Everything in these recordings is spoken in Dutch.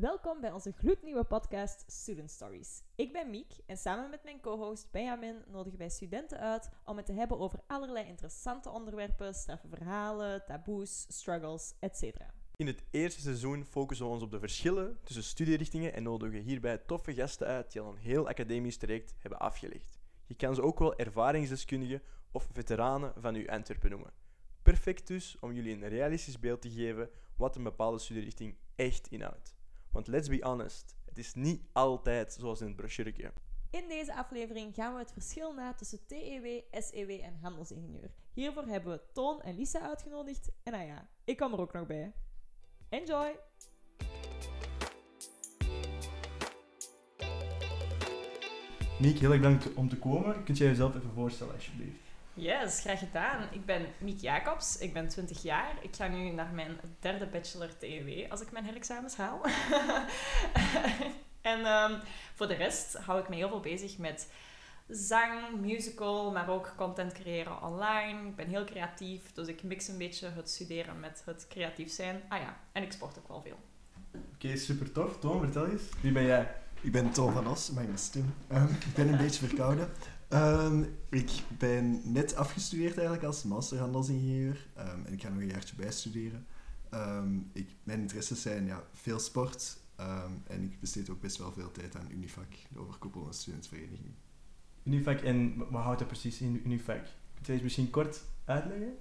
Welkom bij onze gloednieuwe podcast Student Stories. Ik ben Miek en samen met mijn co-host Benjamin nodigen wij studenten uit om het te hebben over allerlei interessante onderwerpen, straffe verhalen, taboes, struggles, etc. In het eerste seizoen focussen we ons op de verschillen tussen studierichtingen en nodigen hierbij toffe gasten uit die al een heel academisch traject hebben afgelegd. Je kan ze ook wel ervaringsdeskundigen of veteranen van uw Antwerpen noemen. Perfect dus om jullie een realistisch beeld te geven wat een bepaalde studierichting echt inhoudt. Want let's be honest, het is niet altijd zoals in het brochuretje. In deze aflevering gaan we het verschil na tussen TEW, SEW en handelsingenieur. Hiervoor hebben we Toon en Lisa uitgenodigd. En nou ja, ik kom er ook nog bij. Enjoy! Miek, heel erg bedankt om te komen. Kunt jij jezelf even voorstellen, alsjeblieft? Yes, graag gedaan. Ik ben Miek Jacobs, ik ben 20 jaar. Ik ga nu naar mijn derde bachelor TEW als ik mijn herexamens haal. en ehm, voor de rest hou ik me heel veel bezig met zang, musical, maar ook content creëren online. Ik ben heel creatief, dus ik mix een beetje het studeren met het creatief zijn. Ah ja, en ik sport ook wel veel. Oké, super tof. Toon, vertel eens. Wie ben jij? Ik ben Toon van Os, mijn stem. Um, ik ben een beetje verkouden. Um, ik ben net afgestudeerd eigenlijk als masterhandelsingenieur. Um, en ik ga nog een jaartje bijstuderen. Um, ik, mijn interesses zijn ja, veel sport. en ik besteed ook best wel veel tijd aan Unifac, de overkoepelende studentsvereniging. Unifac, en wat houdt dat precies in, Unifac? Kun je eens misschien kort uitleggen?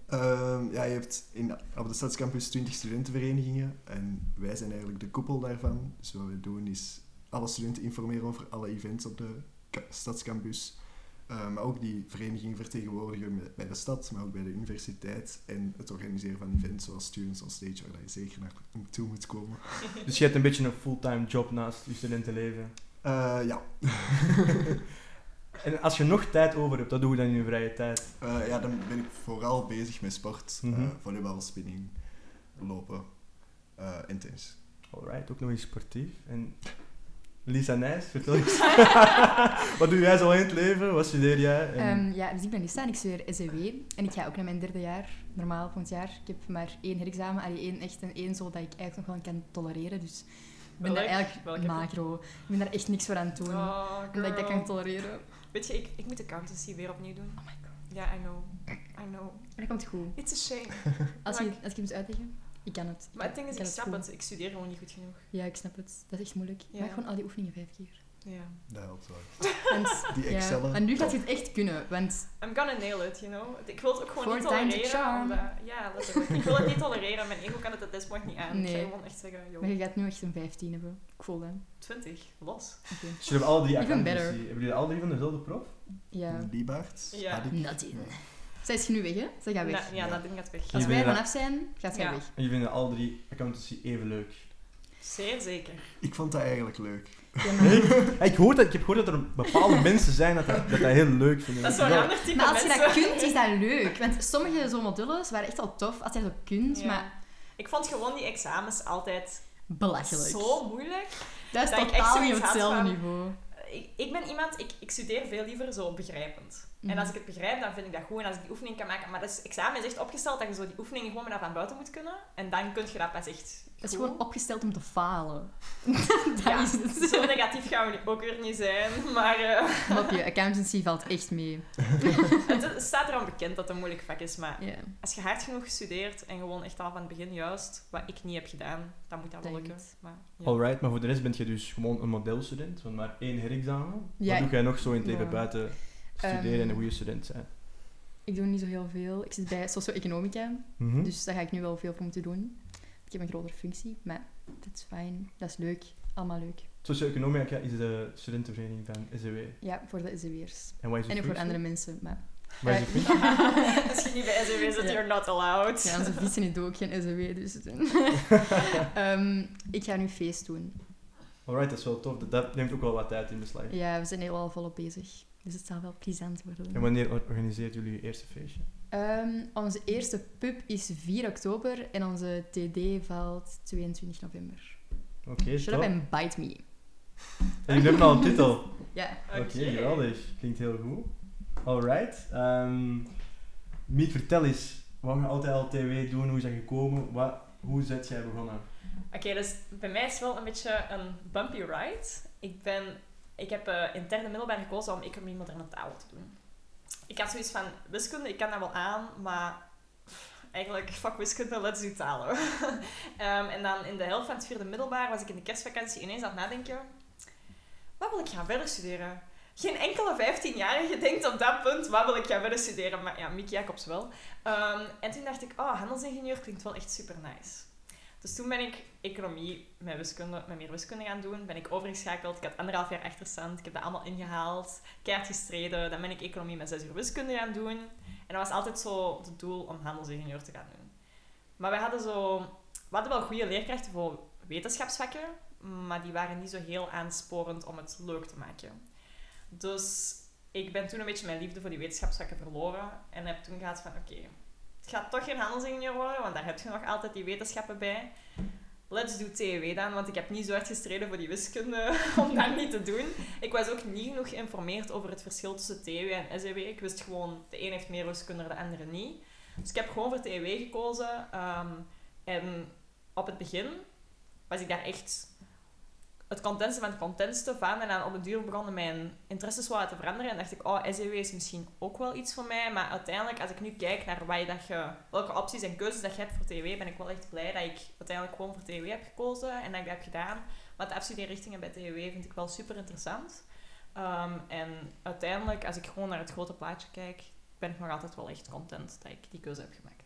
ja, je hebt in, op de Stadscampus 20 studentenverenigingen. En wij zijn eigenlijk de koepel daarvan. Dus wat we doen is alle studenten informeren over alle events op de Stadscampus. Uh, maar ook die vereniging vertegenwoordigen bij de stad, maar ook bij de universiteit. En het organiseren van events zoals Students on Stage, waar je zeker naartoe moet komen. Dus je hebt een beetje een fulltime job naast je studentenleven? Uh, ja. en als je nog tijd over hebt, wat doe je dan in je vrije tijd? Uh, ja, dan ben ik vooral bezig met sport. Mm -hmm. volleybal, spinning, lopen en tennis. Alright, ook nog eens sportief. En Lisa Nijs, vertel eens. Wat doe jij zo in het leven? Wat studeer jij? En... Um, ja, dus ik ben Lisa en ik studeer SEW. En ik ga ook naar mijn derde jaar, normaal volgend jaar. Ik heb maar één herexamen, allee, één echt en één zo dat ik eigenlijk nog wel kan tolereren. Dus ik ben daar eigenlijk macro. Ik ben daar echt niks voor aan het doen. Oh, omdat ik dat kan tolereren. Weet je, ik, ik moet accountancy weer opnieuw doen. Oh my god. Ja, yeah, I know. I know. Dat komt goed. It's a shame. als, je, als je moet uitleggen. Ik kan het. maar het ding is, ik, snap het. Ik studeer gewoon niet goed genoeg. Ja, ik snap het. Dat is echt moeilijk. Ja. Maak gewoon al die oefeningen vijf keer. Ja. Dat helpt wel. En, die Excel. En nu gaat je het echt kunnen, want... I'm gonna nail it, you know. Ik wil het ook gewoon niet tolereren. Omdat, ja, letterlijk. ik wil het niet tolereren. Mijn ego kan het at this point niet aan. Nee. Ik ga gewoon echt zeggen, joh. Maar je gaat nu echt een 15 hebben. Ik voel dat. 20? Los. Okay. Dus jullie hebben alle drie Hebben jullie alle drie van dezelfde prof? Ja. Liebaard. Ja. Nadine. Zij is nu weg, hè? Zij gaat weg. Na, ja, Nadine gaat weg. Als wij vanaf zijn, gaat zij ja. weg. En je vinden alle drie accountancy even leuk? Zeer zeker. Ik vond dat eigenlijk leuk. Ja, ik, hoor dat, ik heb gehoord dat er bepaalde mensen zijn dat dat, dat, dat heel leuk vinden. Dat is zo'n ander type Maar als je mensen. dat kunt, is dat leuk. Want sommige zo'n modules waren echt wel tof als je dat kunt, Ja. maar Ik vond gewoon die examens altijd belachelijk. zo moeilijk. dat is dat totaal niet op hetzelfde niveau. Ik, ik ben iemand, ik, ik studeer veel liever zo begrijpend. En Mhm. als ik het begrijp, dan vind ik dat goed. En als ik die oefening kan maken... Maar dat is, examen is echt opgesteld dat je zo die oefeningen gewoon maar van buiten moet kunnen. En dan kun je dat pas echt Dat is gewoon opgesteld om te falen. dat Ja, is het. Zo negatief gaan we ook weer niet zijn. Maar eh, Mopje, accountancy valt echt mee. het staat erom bekend dat het een moeilijk vak is. Maar als je hard genoeg studeert en gewoon echt al van het begin juist, wat ik niet heb gedaan, dan moet dat wel lukken. Maar, ja. Alright, maar voor de rest ben je dus gewoon een modelstudent van maar één herexamen. Ja, Wat doe jij nog zo in het leven ja. buiten studeren en Ehm, een goede student zijn? ik doe niet zo heel veel. Ik zit bij socio-economica, Mhm. dus daar ga ik nu wel veel voor moeten doen. Ik heb een grotere functie, maar dat is fijn. Dat is leuk. Allemaal leuk. Socio-economica is de studentenvereniging van SEW. Ja, voor de SEW'ers. En wat is de En ook voor andere mensen, maar... Is de Eh, functie? Als je niet bij SEW zit, Ja. you're not allowed. Ja, onze vissen is ook geen SEW, dus... Ehm, ik ga nu feest doen. Alright, dat is wel tof. Dat, neemt ook wel wat tijd in beslag. Ja, we zijn heel al volop bezig. Dus het zal wel plezant worden. En wanneer or- organiseert jullie je eerste feestje? Ehm, onze eerste pub is 4 oktober en onze TD valt 22 november. Oké, Shut top. up and bite me. En jullie hebben al een titel. Ja. Oké, geweldig. Klinkt heel goed. Alright. Um, Miet, vertel eens. Wat ga je altijd al TW doen? Hoe is dat gekomen? Wat, hoe zet jij begonnen? Oké, dus bij mij is het wel een beetje een bumpy ride. Ik, ben, ik heb uh, in derde middelbaar gekozen om economie moderne taal te doen. Ik had zoiets van, wiskunde, ik kan dat wel aan, maar eigenlijk, fuck wiskunde, let's do talen. um, en dan in de helft van het vierde middelbaar was ik in de kerstvakantie ineens aan het nadenken, wat wil ik gaan verder studeren? Geen enkele 15-jarige denkt op dat punt, wat wil ik gaan verder studeren? Maar ja, Mieke Jacobs wel. Um, en toen dacht ik, oh, handelsingenieur klinkt wel echt super nice. Dus toen ben ik economie met, wiskunde, met meer wiskunde gaan doen. Ben ik overgeschakeld. Ik had anderhalf jaar achterstand. Ik heb dat allemaal ingehaald. Keihard gestreden. Dan ben ik economie met zes uur wiskunde gaan doen. En dat was altijd zo het doel om handelsingenieur te gaan doen. Maar we hadden zo... We hadden wel goede leerkrachten voor wetenschapsvakken. Maar die waren niet zo heel aansporend om het leuk te maken. Dus ik ben toen een beetje mijn liefde voor die wetenschapsvakken verloren. En heb toen gehad van, oké, gaat toch geen handelsingenieur worden, want daar heb je nog altijd die wetenschappen bij. Let's do TEW dan, want ik heb niet zo hard gestreden voor die wiskunde om dat niet te doen. Ik was ook niet genoeg geïnformeerd over het verschil tussen TEW en SEW. Ik wist gewoon, de een heeft meer wiskunde, de andere niet. Dus ik heb gewoon voor TEW gekozen. Ehm, en op het begin was ik daar echt het contentste van het contentste van. En op een duur begonnen mijn interesses wat te veranderen. En dacht ik, oh, SEW is misschien ook wel iets voor mij. Maar uiteindelijk, als ik nu kijk naar wat je, dat je, welke opties en keuzes dat je hebt voor TW, ben ik wel echt blij dat ik uiteindelijk gewoon voor TW heb gekozen. En dat ik dat heb gedaan. Want de afstudeerrichtingen bij TW vind ik wel super interessant. Ehm, en uiteindelijk, als ik gewoon naar het grote plaatje kijk, ben ik nog altijd wel echt content dat ik die keuze heb gemaakt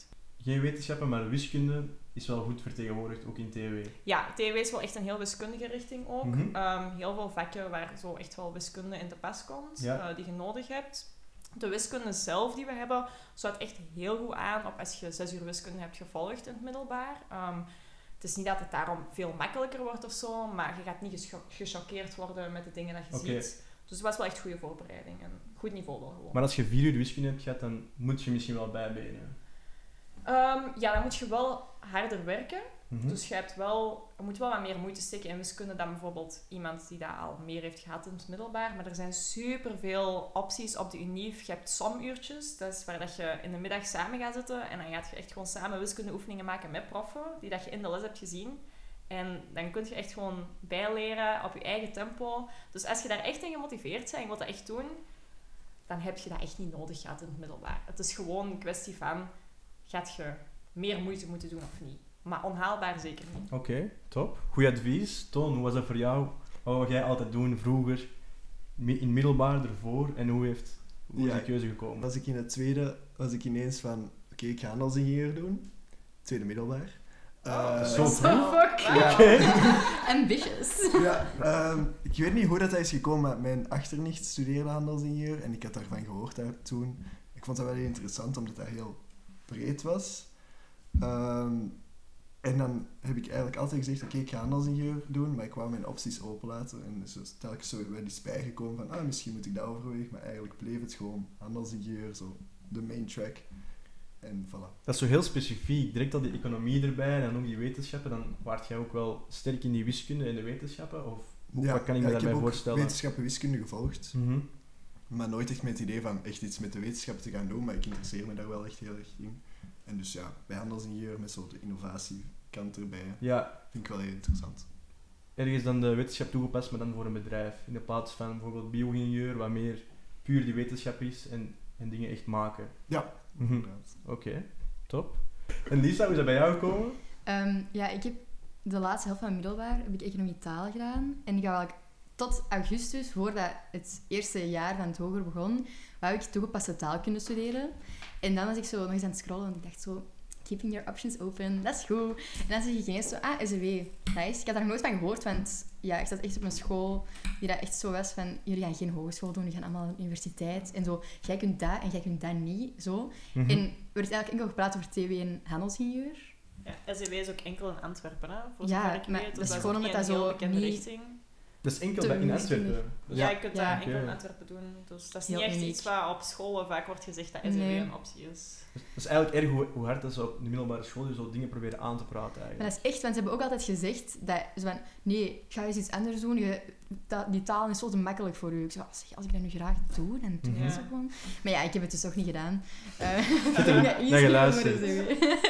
geen wetenschappen, maar wiskunde is wel goed vertegenwoordigd, ook in TW. Ja, TW is wel echt een heel wiskundige richting ook. Mhm. Ehm, heel veel vakken waar zo echt wel wiskunde in te pas komt, eh, die je nodig hebt. De wiskunde zelf die we hebben, sluit echt heel goed aan op als je zes uur wiskunde hebt gevolgd in het middelbaar. Ehm, het is niet dat het daarom veel makkelijker wordt of zo, maar je gaat niet gechoqueerd worden met de dingen dat je ziet. Dus het was wel echt goede voorbereiding en goed niveau wel gewoon. Maar als je vier uur wiskunde hebt gehad, dan moet je misschien wel bijbenen. Um, ja, dan moet je wel harder werken. Mhm. Dus je, hebt wel, je moet wel wat meer moeite steken in wiskunde dan bijvoorbeeld iemand die dat al meer heeft gehad in het middelbaar. Maar er zijn superveel opties op de UNIF. Je hebt somuurtjes, dat is waar dat je in de middag samen gaat zitten. En dan gaat je echt gewoon samen wiskundeoefeningen maken met proffen, die dat je in de les hebt gezien. En dan kun je echt gewoon bijleren op je eigen tempo. Dus als je daar echt in gemotiveerd bent en je wilt dat echt doen, dan heb je dat echt niet nodig gehad in het middelbaar. Het is gewoon een kwestie van gaat je meer moeite moeten doen of niet. Maar onhaalbaar zeker niet. Oké, top. Goed advies. Toon, hoe was dat voor jou? Wat wou jij altijd doen vroeger, in middelbaar ervoor? En hoe, heeft, hoe is die keuze gekomen? Was ik in het tweede, was ik ineens van, oké, ik ga handelsingenieur doen. Tweede middelbaar. Uh, zo fuck. Ja. Ambitious. Ja, um, ik weet niet hoe dat is gekomen, maar mijn achternicht studeerde handelsingenieur en ik had daarvan gehoord daar toen. Ik vond dat wel interessant, omdat dat heel breed was. Ehm, en dan heb ik eigenlijk altijd gezegd, oké, ik ga handelsingenieur doen, maar ik wou mijn opties openlaten. En dus telkens zo wel eens bijgekomen van, ah, misschien moet ik dat overwegen, maar eigenlijk bleef het gewoon handelsingenieur, zo de main track. En voilà. Dat is zo heel specifiek. Direct al die economie erbij en dan ook die wetenschappen, dan waart jij ook wel sterk in die wiskunde en de wetenschappen? Of ja, wat kan ik me daarbij voorstellen? Ik heb wetenschappen wiskunde gevolgd. Mhm. Maar nooit echt met het idee van echt iets met de wetenschap te gaan doen, maar ik interesseer me daar wel echt heel erg in. En dus ja, bij handelsingenieur met zo'n innovatiekant erbij, ja. vind ik wel heel interessant. Ergens dan de wetenschap toegepast, maar dan voor een bedrijf. In de plaats van bijvoorbeeld bio-ingenieur, wat meer puur die wetenschap is en, en dingen echt maken. Ja, mhm. Oké, top. En Lisa, hoe is dat bij jou gekomen? Um, ja, ik heb de laatste helft van middelbaar heb ik economie taal gedaan. En ik ga tot augustus, voordat het eerste jaar van het hoger begon, wou ik toegepaste taalkunde studeren. En dan was ik zo nog eens aan het scrollen en ik dacht zo, keeping your options open, dat is goed. En dan zeg ik ineens zo, ah, SEW, nice. Ik had daar nog nooit van gehoord, want ja, ik zat echt op een school die dat echt zo was van, jullie gaan geen hogeschool doen, jullie gaan allemaal naar de universiteit. En zo, jij kunt dat en jij kunt dat niet, zo. Mm En er werd eigenlijk enkel gepraat over TW en handelsingenieur. Ja, SEW is ook enkel in Antwerpen, hè? ja, ik maar weet. dat is gewoon omdat dat zo niet... Richting. Dat is enkel bij in Antwerpen. ja, je kunt dat enkel in Antwerpen doen. Dus dat is niet echt iets wat op scholen vaak wordt gezegd dat nee. een optie is. Dat is eigenlijk erg hoe, hoe hard dat ze op de middelbare school je zo dingen proberen aan te praten. Eigenlijk. Maar dat is echt, want ze hebben ook altijd gezegd dat ze van, nee, ga eens iets anders doen. Je, die taal is zo te makkelijk voor u. Ik zei, zeg, als ik dat nu graag doe, dan doe ik zo gewoon. Maar ja, ik heb het dus ook niet gedaan. Uh, ik heb geluisterd.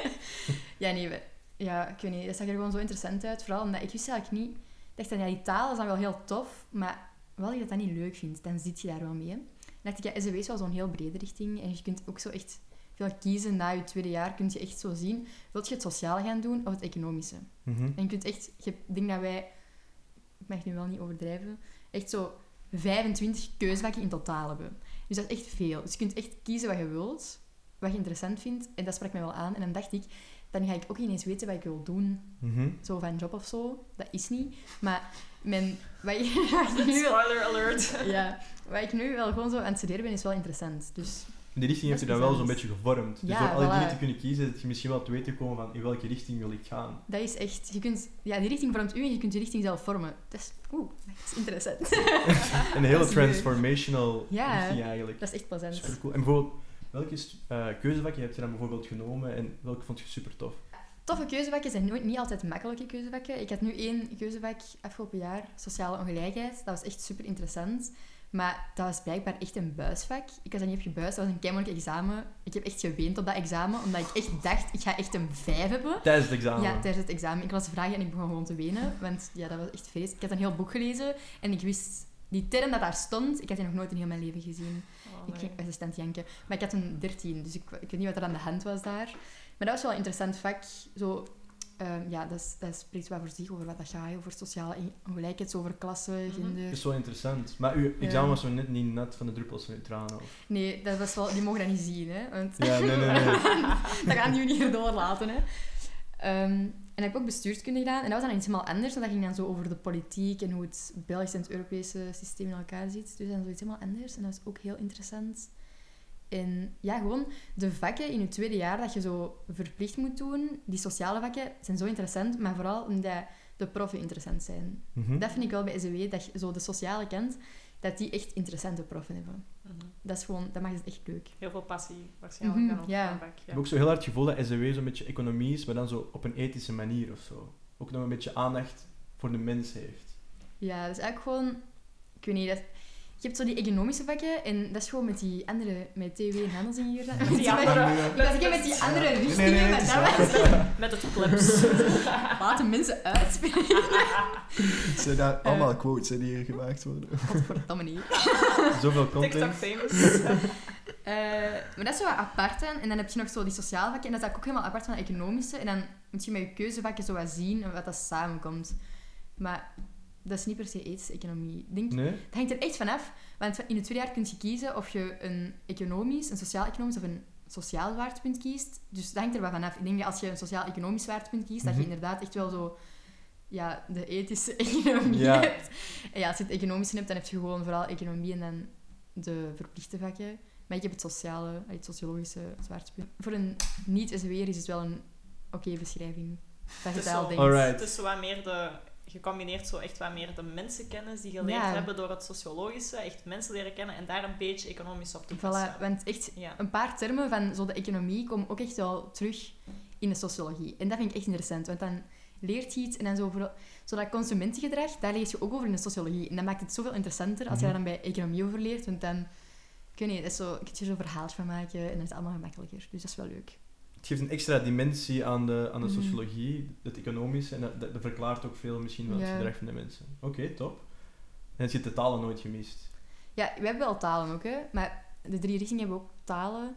ja, nee, ja, ik weet niet, dat zag er gewoon zo interessant uit. Vooral omdat ik wist eigenlijk niet... Ik dacht dan, ja, die taal is dan wel heel tof, maar wel je dat niet leuk vindt, dan zit je daar wel mee. Dan dacht ik, ja, SEW is wel zo'n heel brede richting. En je kunt ook zo echt veel kiezen na je tweede jaar. Kun je echt zo zien, wil je het sociale gaan doen of het economische? Mhm. En je kunt echt... Ik denk dat wij... Ik mag nu wel niet overdrijven. Echt zo 25 keuzevakken in totaal hebben. Dus dat is echt veel. Dus je kunt echt kiezen wat je wilt, wat je interessant vindt. En dat sprak mij wel aan. En dan dacht ik, dan ga ik ook ineens weten wat ik wil doen. Mhm. Zo van job of zo. Dat is niet. Maar mijn, wat, ik, wat ik nu Spoiler alert. ja, wat ik nu wel gewoon zo aan het studeren ben, is wel interessant. Dus Die richting heeft je Dat dan wel zo'n beetje gevormd. Dus Ja, door al die voilà. dingen te kunnen kiezen, dat je misschien wel te weten komen van in welke richting wil ik gaan. dat is echt... Je kunt, ja, die richting vormt u en je kunt die richting zelf vormen. Dat is, oeh, dat is interessant. Een hele transformational Ja. richting eigenlijk. dat is echt plezant. Super cool. En bijvoorbeeld, welke uh, keuzevakje heb je dan bijvoorbeeld genomen en welke vond je super tof? Toffe keuzevakken zijn nooit, niet altijd makkelijke keuzevakken. Ik had nu één keuzevak afgelopen jaar, sociale ongelijkheid. Dat was echt super interessant. Maar dat was blijkbaar echt een buisvak. Ik was dat niet op gebuist, dat was een keimoeilijk examen. Ik heb echt geweend op dat examen, omdat ik echt dacht, ik ga echt een 5 hebben. Tijdens het examen. Ja, tijdens het examen. Ik las de vragen en ik begon gewoon te wenen. Want ja, dat was echt feest. Ik had een heel boek gelezen en ik wist... Die term dat daar stond, ik had die nog nooit in heel mijn leven gezien. Oh, Ik ging assistent janken. Maar ik had een 13, dus ik, ik weet niet wat er aan de hand was daar. Maar dat was wel een interessant vak. Zo, ehm, ja, dat, is, dat spreekt wel voor zich over wat dat gaat. Over sociale ongelijkheid, over klasse, Mhm. gender. Dat is wel interessant. Maar uw examen was zo net niet net van de druppels van uw tranen. Of... Nee, dat was wel, die mogen dat niet zien, hè. Want Ja, nee, nee, nee. dat gaan jullie hier doorlaten, hè. Ehm, en ik heb ook bestuurskunde gedaan. En dat was dan iets helemaal anders. Want dat ging dan zo over de politiek en hoe het Belgische en het Europese systeem in elkaar zit. Dus dan zoiets helemaal anders. En dat was ook heel interessant. En ja, gewoon de vakken in je tweede jaar dat je zo verplicht moet doen, die sociale vakken, zijn zo interessant. Maar vooral omdat de proffen interessant zijn. Mhm. Dat vind ik wel bij SEW, dat je zo de sociale kant, dat die echt interessante proffen hebben. Mhm. Dat is gewoon, dat maakt het echt leuk. Heel veel passie waarschijnlijk dan op ja. zo'n vak, Ik heb ook zo heel hard het gevoel dat SEW zo'n beetje economie is, maar dan zo op een ethische manier of zo. Ook nog een beetje aandacht voor de mens heeft. Ja, dat is eigenlijk gewoon... Ik weet niet, dat... Je hebt zo die economische vakken en dat is gewoon met die andere, met TW en handelsingenieur. Die andere. Ik was met die andere Nee, nee, richtingen, nee, is dat was... Met het plebs. Laten mensen uitspreken. Het zijn daar allemaal quotes hè, die hier gemaakt worden. Godverdomme niet. Zoveel TikTok content. famous. Eh, maar dat is zo wat apart. En dan heb je nog zo die sociale vakken. En dat is ook helemaal apart van de economische. En dan moet je met je keuzevakken zo wat zien wat dat samenkomt. Maar dat is niet per se ethische economie. Denk, Nee? Het hangt er echt vanaf. Want in het tweede jaar kun je kiezen of je een economisch, een sociaal-economisch of een sociaal zwaartepunt kiest. Dus dat hangt er wel vanaf. Ik denk dat als je een sociaal-economisch zwaartepunt kiest, dat je Mhm. inderdaad echt wel zo ja, de ethische economie Ja. hebt. En ja, als je het economische hebt, dan heb je gewoon vooral economie en dan de verplichte vakken. Maar ik heb het sociale, het sociologische zwaartepunt. Voor een niet-SWR is het wel een oké beschrijving. Dat je Het al zo- denkt. Alright. Het is wat meer de... Je combineert zo echt wat meer de mensenkennis die je geleerd Ja. hebben door het sociologische. Echt mensen leren kennen en daar een beetje economisch op toepassen. Voilà, want echt, Ja. een paar termen van zo de economie komen ook echt wel terug in de sociologie. En dat vind ik echt interessant, want dan leert je iets en dan zo, voor, zo dat consumentengedrag, daar lees je ook over in de sociologie. En dat maakt het zoveel interessanter als je Mhm. daar dan bij economie over leert, want dan kun je, dat is zo, kun je er zo'n verhaaltje van maken en dan is het allemaal gemakkelijker. Dus dat is wel leuk. Het geeft een extra dimensie aan de, aan de Mhm. sociologie, het economische, en dat, dat, dat verklaart ook veel misschien van het Ja. gedrag van de mensen. Oké, top. En je hebt de talen nooit gemist. Ja, we hebben wel talen ook, hè. Maar de drie richtingen hebben ook talen.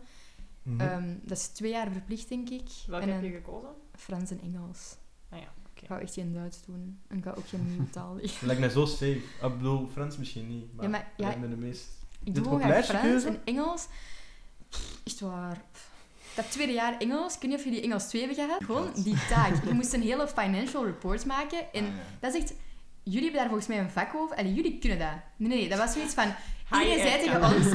Mhm. Ehm, dat is twee jaar verplicht, denk ik. Welke en heb je gekozen? Frans en Engels. Ah ja, oké. Ik ga echt geen Duits doen. En ik ga ook geen nieuwe taal leren. Dat lijkt mij zo safe. Ah, Ik bedoel, Frans misschien niet, maar, Ja, maar- dat ja, lijkt me de meest... Ik doe populairste Frans en Engels. Echt waar. Pff. Dat tweede jaar Engels, ik weet niet of jullie Engels 2 hebben gehad. Gewoon die taak. Je moest een hele financial report maken. En Ah, ja. dat is echt... Jullie hebben daar volgens mij een vak over. Allee, jullie kunnen dat. Nee, nee, dat was zoiets van... Iedereen zei tegen ons...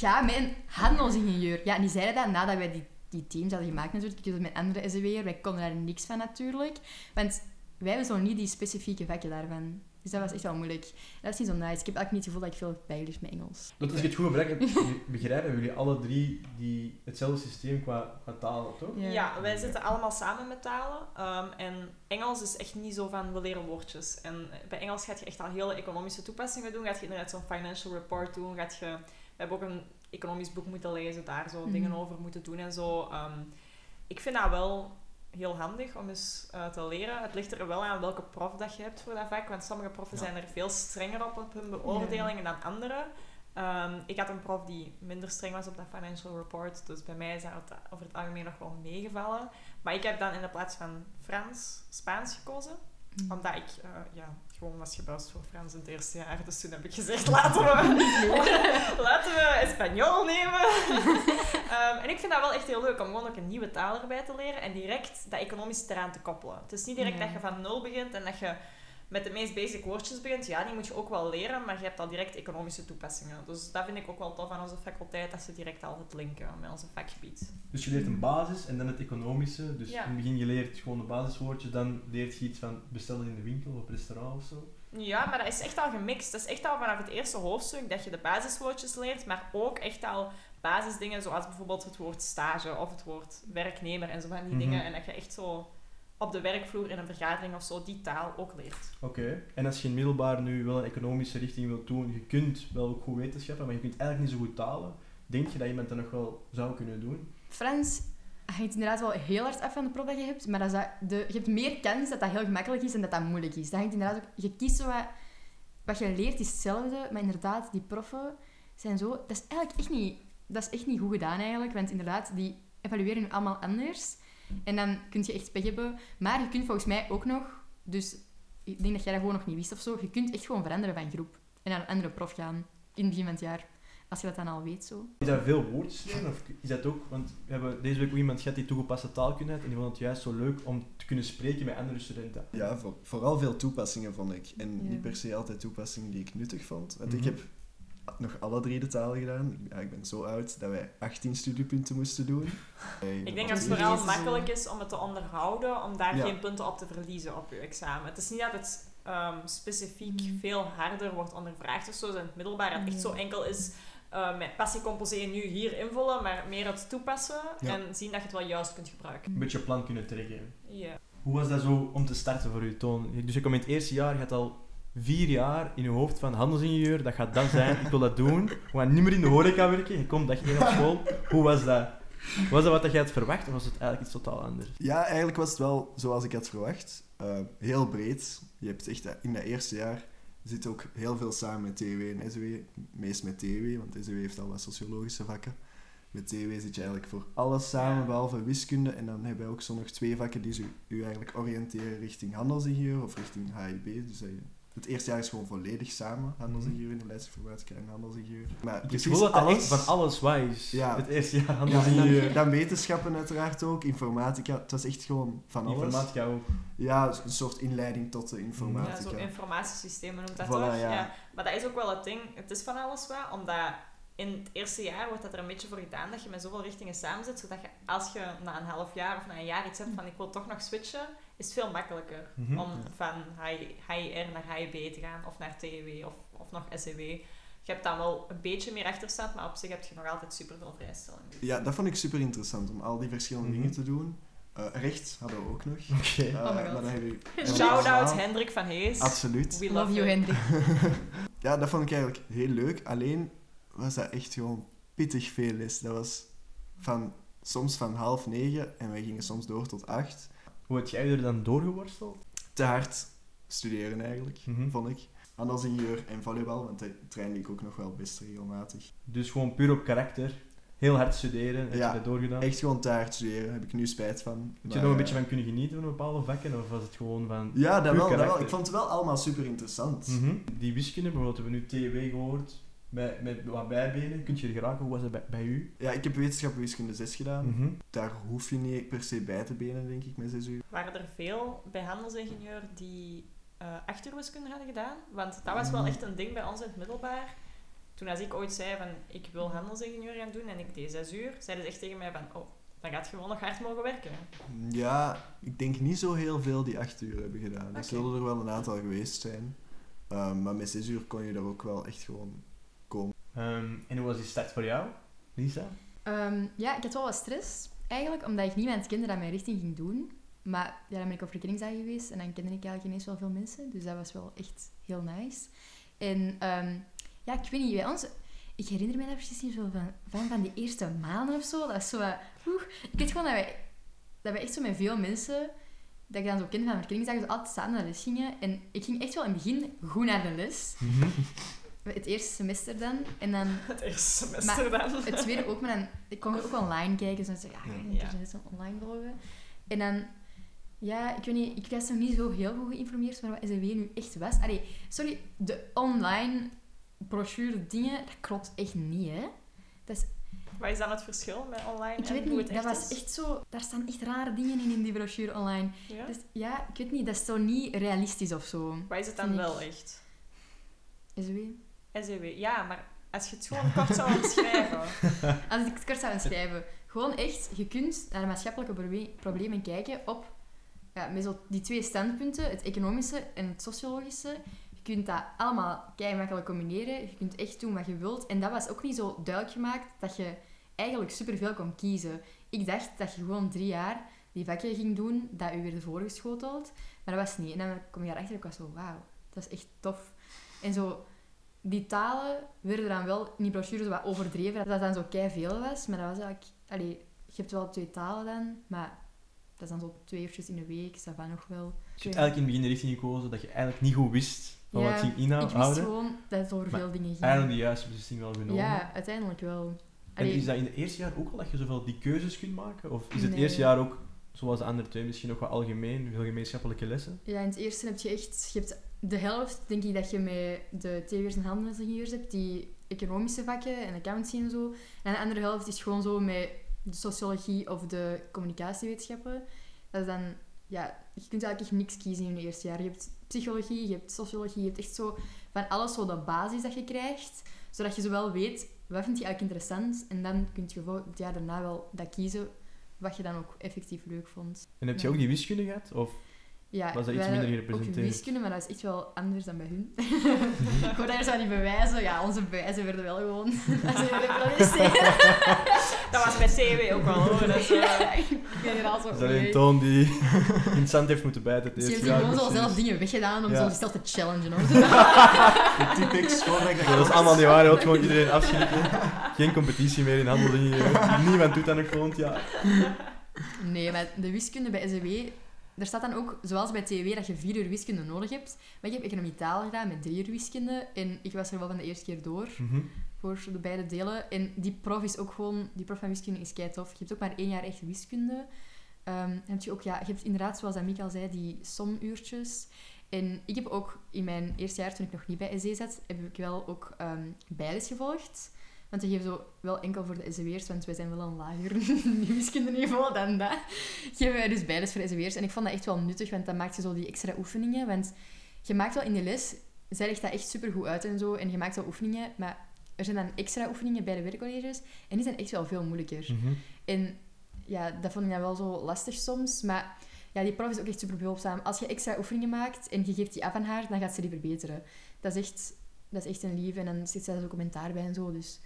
Ga met een handelsingenieur. Ja, en die zeiden dat nadat wij die, die teams hadden gemaakt natuurlijk. Ik doe dat met andere SW'er. Wij konden daar niks van natuurlijk. Want wij hebben zo niet die specifieke vakken daarvan. Dus dat was echt wel moeilijk. Dat is niet zo nice. Ik heb eigenlijk niet het gevoel dat ik veel bijgeleerd met Engels. Dat als ik het goed begrijp, begrijp, hebben jullie alle drie die, hetzelfde systeem qua, qua taal, toch? Ja. wij zitten allemaal samen met talen. Ehm, en Engels is echt niet zo van we leren woordjes. En bij Engels gaat je echt al hele economische toepassingen doen. Gaat je inderdaad zo'n financial report doen. Gaat je, we hebben ook een economisch boek moeten lezen, daar zo Mhm. dingen over moeten doen en zo. Ehm, ik vind dat wel heel handig om eens uh, te leren. Het ligt er wel aan welke prof dat je hebt voor dat vak, want sommige proffen zijn er veel strenger op op hun beoordelingen dan anderen. Um, ik had een prof die minder streng was op dat financial report, dus bij mij is dat over het algemeen nog wel meegevallen. Maar ik heb dan in de plaats van Frans, Spaans gekozen. Mm. Omdat ik uh, ja, gewoon was gebuist voor Frans in het eerste jaar. Dus toen heb ik gezegd, laten we, laten we Espanol nemen. um, en ik vind dat wel echt heel leuk om gewoon ook een nieuwe taal erbij te leren en direct dat economisch eraan te koppelen. Het is niet direct dat je van nul begint en dat je met de meest basic woordjes begint, ja, die moet je ook wel leren, maar je hebt al direct economische toepassingen. Dus dat vind ik ook wel tof aan onze faculteit, dat ze direct al het linken met onze vakgebied. Dus je leert een basis en dan het economische. Dus in het begin je leert gewoon de basiswoordjes, dan leert je iets van bestellen in de winkel of restaurant of zo. Ja, maar dat is echt al gemixt. Dat is echt al vanaf het eerste hoofdstuk dat je de basiswoordjes leert, maar ook echt al basisdingen zoals bijvoorbeeld het woord stage of het woord werknemer en zo van die mhm. dingen. En dat je echt zo op de werkvloer in een vergadering of zo die taal ook leert. Oké, en als je in middelbaar nu wel een economische richting wilt doen, je kunt wel ook goed wetenschappen, maar je kunt eigenlijk niet zo goed talen. Denk je dat iemand dat nog wel zou kunnen doen? Frans hangt inderdaad wel heel hard af van de prof dat je hebt, maar dat de, je hebt meer kans dat dat heel gemakkelijk is en dat dat moeilijk is. Dat hangt inderdaad ook, je kiest zo wat, wat je leert is hetzelfde, maar inderdaad, die proffen zijn zo, dat is eigenlijk echt niet, dat is echt niet goed gedaan eigenlijk, want inderdaad, die evalueren nu allemaal anders. En dan kun je echt pech hebben. Maar je kunt volgens mij ook nog, dus ik denk dat jij dat gewoon nog niet wist of zo, je kunt echt gewoon veranderen van groep. En naar een andere prof gaan in het begin van het jaar. Als je dat dan al weet zo. Is dat veel woordjes leren? Of is dat ook, want we hebben deze week ook iemand gehad die toegepaste taalkunde had en die vond het juist zo leuk om te kunnen spreken met andere studenten. Ja, vooral veel toepassingen vond ik. En niet per se altijd toepassingen die ik nuttig vond. Want ik mhm. heb nog alle drie de talen gedaan. Ja, ik ben zo oud dat wij 18 studiepunten moesten doen. ik denk dat het vooral makkelijk is om het te onderhouden, om daar geen punten op te verliezen op je examen. Het is niet dat het um, specifiek mm. veel harder wordt ondervraagd of zo. In het middelbaar het echt zo enkel is uh, met passé nu hier invullen, maar meer het toepassen en zien dat je het wel juist kunt gebruiken. Een beetje plan kunnen trekken. Ja. Hoe was dat zo om te starten voor je toon? Dus je komt in het eerste jaar, je had al vier jaar in je hoofd van handelsingenieur, dat gaat dat zijn, ik wil dat doen. We gaan niet meer in de horeca werken, je komt dag één op school. Hoe was dat? Was dat wat je had verwacht of was het eigenlijk iets totaal anders? Ja, eigenlijk was het wel zoals ik had verwacht. Uh, heel breed. Je hebt echt in dat eerste jaar zit ook heel veel samen met TW en SW. Meest met TW, want SW heeft al wat sociologische vakken. Met TW zit je eigenlijk voor alles samen, behalve wiskunde. En dan hebben we ook zo nog twee vakken die u eigenlijk oriënteren richting handelsingenieur of richting HIB. Dus dat het eerste jaar is gewoon volledig samen. Handelsingenieur in de leidsinformatica en handelsingenieur. Maar ik voel dat alles, van alles wijs. Ja. Het eerste jaar handelsingenieur. Ja, dan, wetenschappen uiteraard ook, informatica. Het was echt gewoon van alles. Informatica ook. Ja, een soort inleiding tot de informatica. Ja, zo informatiesystemen noemt dat toch? Ja. ja. Maar dat is ook wel het ding. Het is van alles wat, omdat in het eerste jaar wordt dat er een beetje voor gedaan dat je met zoveel richtingen samenzit, zodat je als je na een half jaar of na een jaar iets hebt van ik wil toch nog switchen, is het veel makkelijker mhm. om van HIR naar HIB te gaan of naar TW of, of nog SEW. Je hebt dan wel een beetje meer achterstand, maar op zich heb je nog altijd super veel vrijstelling. Ja, dat vond ik super interessant om al die verschillende mhm. dingen te doen. Uh, rechts hadden we ook nog. Oké. Okay. Uh, oh my god. Shout-out Hendrik van Hees. Absoluut. We love you, Hendrik. ja, dat vond ik eigenlijk heel leuk. Alleen was dat echt gewoon pittig veel les. Dat was van, soms van half negen en wij gingen soms door tot acht. Hoe heb jij er dan doorgeworsteld? Te hard studeren eigenlijk, mm vond ik. Handelsingenieur en volleybal, want dat trainde ik ook nog wel best regelmatig. Dus gewoon puur op karakter? Heel hard studeren, heb ja, je dat doorgedaan? echt gewoon te hard studeren, heb ik nu spijt van. Heb je er nog een beetje van kunnen genieten van bepaalde vakken, of was het gewoon van Ja, dat wel, dat wel. Ik vond het wel allemaal super interessant. Mhm. Die wiskunde, bijvoorbeeld, hebben we nu TW gehoord met, met wat bijbenen, kun je er geraken? Hoe was dat bij, bij u? Ja, ik heb wetenschap wiskunde 6 gedaan. Mhm. Daar hoef je niet per se bij te benen, denk ik, met 6 uur. Waren er veel bij handelsingenieur die uh, achterwiskunde hadden gedaan? Want dat was wel echt een ding bij ons in het middelbaar. Toen als ik ooit zei van, ik wil handelsingenieur gaan doen en ik deed 6 uur, zeiden ze echt tegen mij van, oh, dan gaat je gewoon nog hard mogen werken. Ja, ik denk niet zo heel veel die 8 uur hebben gedaan. Er zullen er wel een aantal geweest zijn. Um, maar met 6 uur kon je er ook wel echt gewoon komen. Ehm, en hoe was die start voor jou, Lisa? Um, ja, ik had wel wat stress. Eigenlijk omdat ik niet met kende dat mijn richting ging doen. Maar ja, dan ben ik op verkenningsdag geweest en dan kende ik eigenlijk ineens wel veel mensen. Dus dat was wel echt heel nice. En um, ja, ik weet niet, bij ons... Ik herinner me dat precies niet zo van, van, van die eerste maanden of zo. Dat is zo... Uh, ik weet gewoon dat wij dat we echt zo met veel mensen, dat ik dan zo ken van verkenningsdagen, zo altijd samen naar de les gingen. En ik ging echt wel in het begin goed naar de les. Mhm. Het eerste semester dan. En dan Het eerste semester dan. het tweede ook, maar dan... Ik kon ook online kijken, dus dan zei ik, ja, ga ik Ja. les online volgen. En dan... Ja, ik weet niet, ik was nog niet zo heel goed geïnformeerd, maar wat SEW nu echt was... Allee, sorry, de online brochure dingen, dat klopt echt niet, hè. Dat is Wat is dan het verschil met online Ik en weet hoe niet, dat was is? echt zo... Daar staan echt rare dingen in, in die brochure online. Ja? Dus ja, ik weet niet, dat is zo niet realistisch of zo. Wat is het dan vind ik. wel echt? SW. SEW, ja, maar als je het gewoon kort zou omschrijven. Als ik het kort zou schrijven. Gewoon echt, je kunt naar maatschappelijke proble- problemen kijken op... Ja, met die twee standpunten, het economische en het sociologische. Je kunt dat allemaal kei makkelijk combineren. Je kunt echt doen wat je wilt. En dat was ook niet zo duidelijk gemaakt dat je eigenlijk superveel kon kiezen. Ik dacht dat je gewoon drie jaar die vakken ging doen, dat u werd voorgeschoteld. Maar dat was niet. En dan kom je daarachter en ik was zo, wauw, dat is echt tof. En zo, die talen werden dan wel in die brochure zo wat overdreven, dat dat dan zo veel was. Maar dat was eigenlijk, allee, je hebt wel twee talen dan, maar dat is dan zo twee uurtjes in de week, is dat van nog wel. Dus je hebt eigenlijk in het begin de richting gekozen dat je eigenlijk niet goed wist van Ja, wat ging Ik wist inhouden. gewoon dat het over veel dingen ging. Eigenlijk de juiste beslissing wel genomen. Ja, uiteindelijk wel. En is dat in het eerste jaar ook al dat je zoveel die keuzes kunt maken? Of is het eerste jaar ook, zoals de andere twee, misschien nog wat algemeen, veel gemeenschappelijke lessen? Ja, in het eerste heb je echt... Je hebt de helft, denk ik, dat je met de TW'ers en handelsingenieurs hebt, die economische vakken en accountancy en zo. En de andere helft is gewoon zo met de sociologie of de communicatiewetenschappen. Dat is dan... Ja, je kunt eigenlijk echt niks kiezen in je eerste jaar. Je hebt psychologie, je hebt sociologie, je hebt echt zo van alles zo de basis dat je krijgt. Zodat je zowel weet, wat vind je eigenlijk interessant? En dan kun je voor het jaar daarna wel dat kiezen wat je dan ook effectief leuk vond. En heb je Ja. ook die wiskunde gehad? Of Ja, Was dat iets wij minder Ook gerepresenteerd? wiskunde, maar dat is echt wel anders dan bij hun. ik hoor daar zo niet bewijzen. Ja, onze bewijzen werden wel gewoon... Dat was bij CW ook wel hoor. Dat is, eh, Generaal zo... is dat een toon die in het zand heeft moeten bijten het Ze heeft jaar? gewoon zo zelf dingen weggedaan om Ja. zo zichzelf te challengen. Hoor. De typics, voordat ik dat Ja, dat is allemaal niet waar, je wilt gewoon iedereen afschrikken. Geen competitie meer in handelingen. Niemand doet dat nog volgend jaar. Nee, maar de wiskunde bij SEW... Er staat dan ook, zoals bij TW, dat je vier uur wiskunde nodig hebt. Maar ik heb economie taal gedaan met drie uur wiskunde. En ik was er wel van de eerste keer door. Mhm. voor de beide delen. En die prof is ook gewoon... Die prof van wiskunde is kei tof. Je hebt ook maar één jaar echt wiskunde. Ehm, heb je ook... Ja, je hebt inderdaad, zoals Amiek al zei, die somuurtjes. En ik heb ook in mijn eerste jaar, toen ik nog niet bij SE zat, heb ik wel ook ehm bijles gevolgd. Want we geven zo wel enkel voor de SEW'ers, want wij zijn wel een lager wiskundeniveau dan dat. Geven wij dus bijles voor de SEW'ers. En ik vond dat echt wel nuttig, want dan maak je zo die extra oefeningen. Want je maakt wel in de les, zij legt dat echt super goed uit en zo. En je maakt wel oefeningen, maar er zijn dan extra oefeningen bij de werkcolleges. En die zijn echt wel veel moeilijker. Mhm. En ja, dat vond ik dan wel zo lastig soms. Maar ja, die prof is ook echt super behulpzaam. Als je extra oefeningen maakt en je geeft die af aan haar, dan gaat ze die verbeteren. Dat is echt, dat is echt een lief. En dan zit zij zo commentaar bij en zo. Dus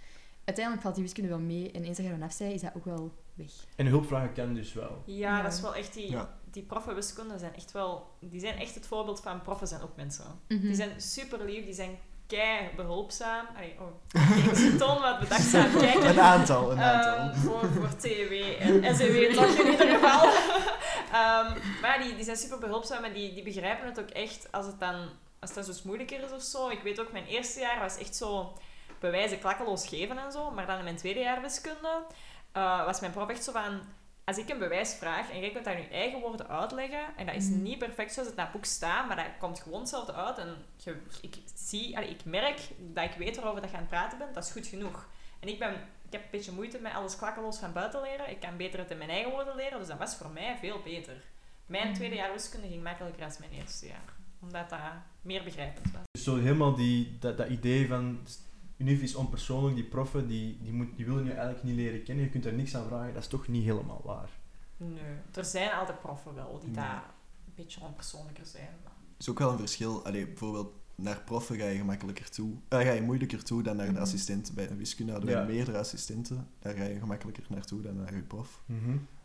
uiteindelijk valt die wiskunde wel mee. En eens dat je vanaf zei, is dat ook wel weg. En hulpvragen kan dus wel. ja, Ja. dat is wel echt die... Ja. Die proffen wiskunde zijn echt wel... Die zijn echt het voorbeeld van proffen zijn ook mensen. Mhm. Die zijn super lief, die zijn kei behulpzaam. Allee, oh, kijk, ze toon wat bedachtzaam kijken. Een aantal, een Ehm, aantal. voor, voor TW en SEW toch in ieder geval. Ehm, maar die, die zijn super behulpzaam en die, die begrijpen het ook echt als het dan, als het dan zo moeilijker is of zo. Ik weet ook, mijn eerste jaar was echt zo bewijzen klakkeloos geven en zo. Maar dan in mijn tweede jaar wiskunde eh, was mijn prof echt zo van... Als ik een bewijs vraag en jij kunt dat in je eigen woorden uitleggen, en dat is Mhm. niet perfect zoals het in dat boek staat, maar dat komt gewoon hetzelfde uit. En je, ik zie, allee, ik merk dat ik weet waarover dat je aan het praten bent, dat is goed genoeg. En ik, ben, ik heb een beetje moeite met alles klakkeloos van buiten leren. Ik kan beter het in mijn eigen woorden leren, dus dat was voor mij veel beter. Mijn Mhm. tweede jaar wiskunde ging makkelijker als mijn eerste jaar. Omdat dat meer begrijpend was. Dus zo helemaal die, dat, dat idee van... Unif is onpersoonlijk, die proffen, die, die, moet, die willen je eigenlijk niet leren kennen. Je kunt er niks aan vragen. Dat is toch niet helemaal waar. Nee, er zijn altijd proffen wel die Nee. daar een beetje onpersoonlijker zijn. maar- is ook wel een verschil. Allee, bijvoorbeeld, naar proffen ga je gemakkelijker toe. eh, ga je moeilijker toe dan naar de Mhm. assistent. Bij een wiskunde hadden we Ja. meerdere assistenten. Daar ga je gemakkelijker naartoe dan naar je prof.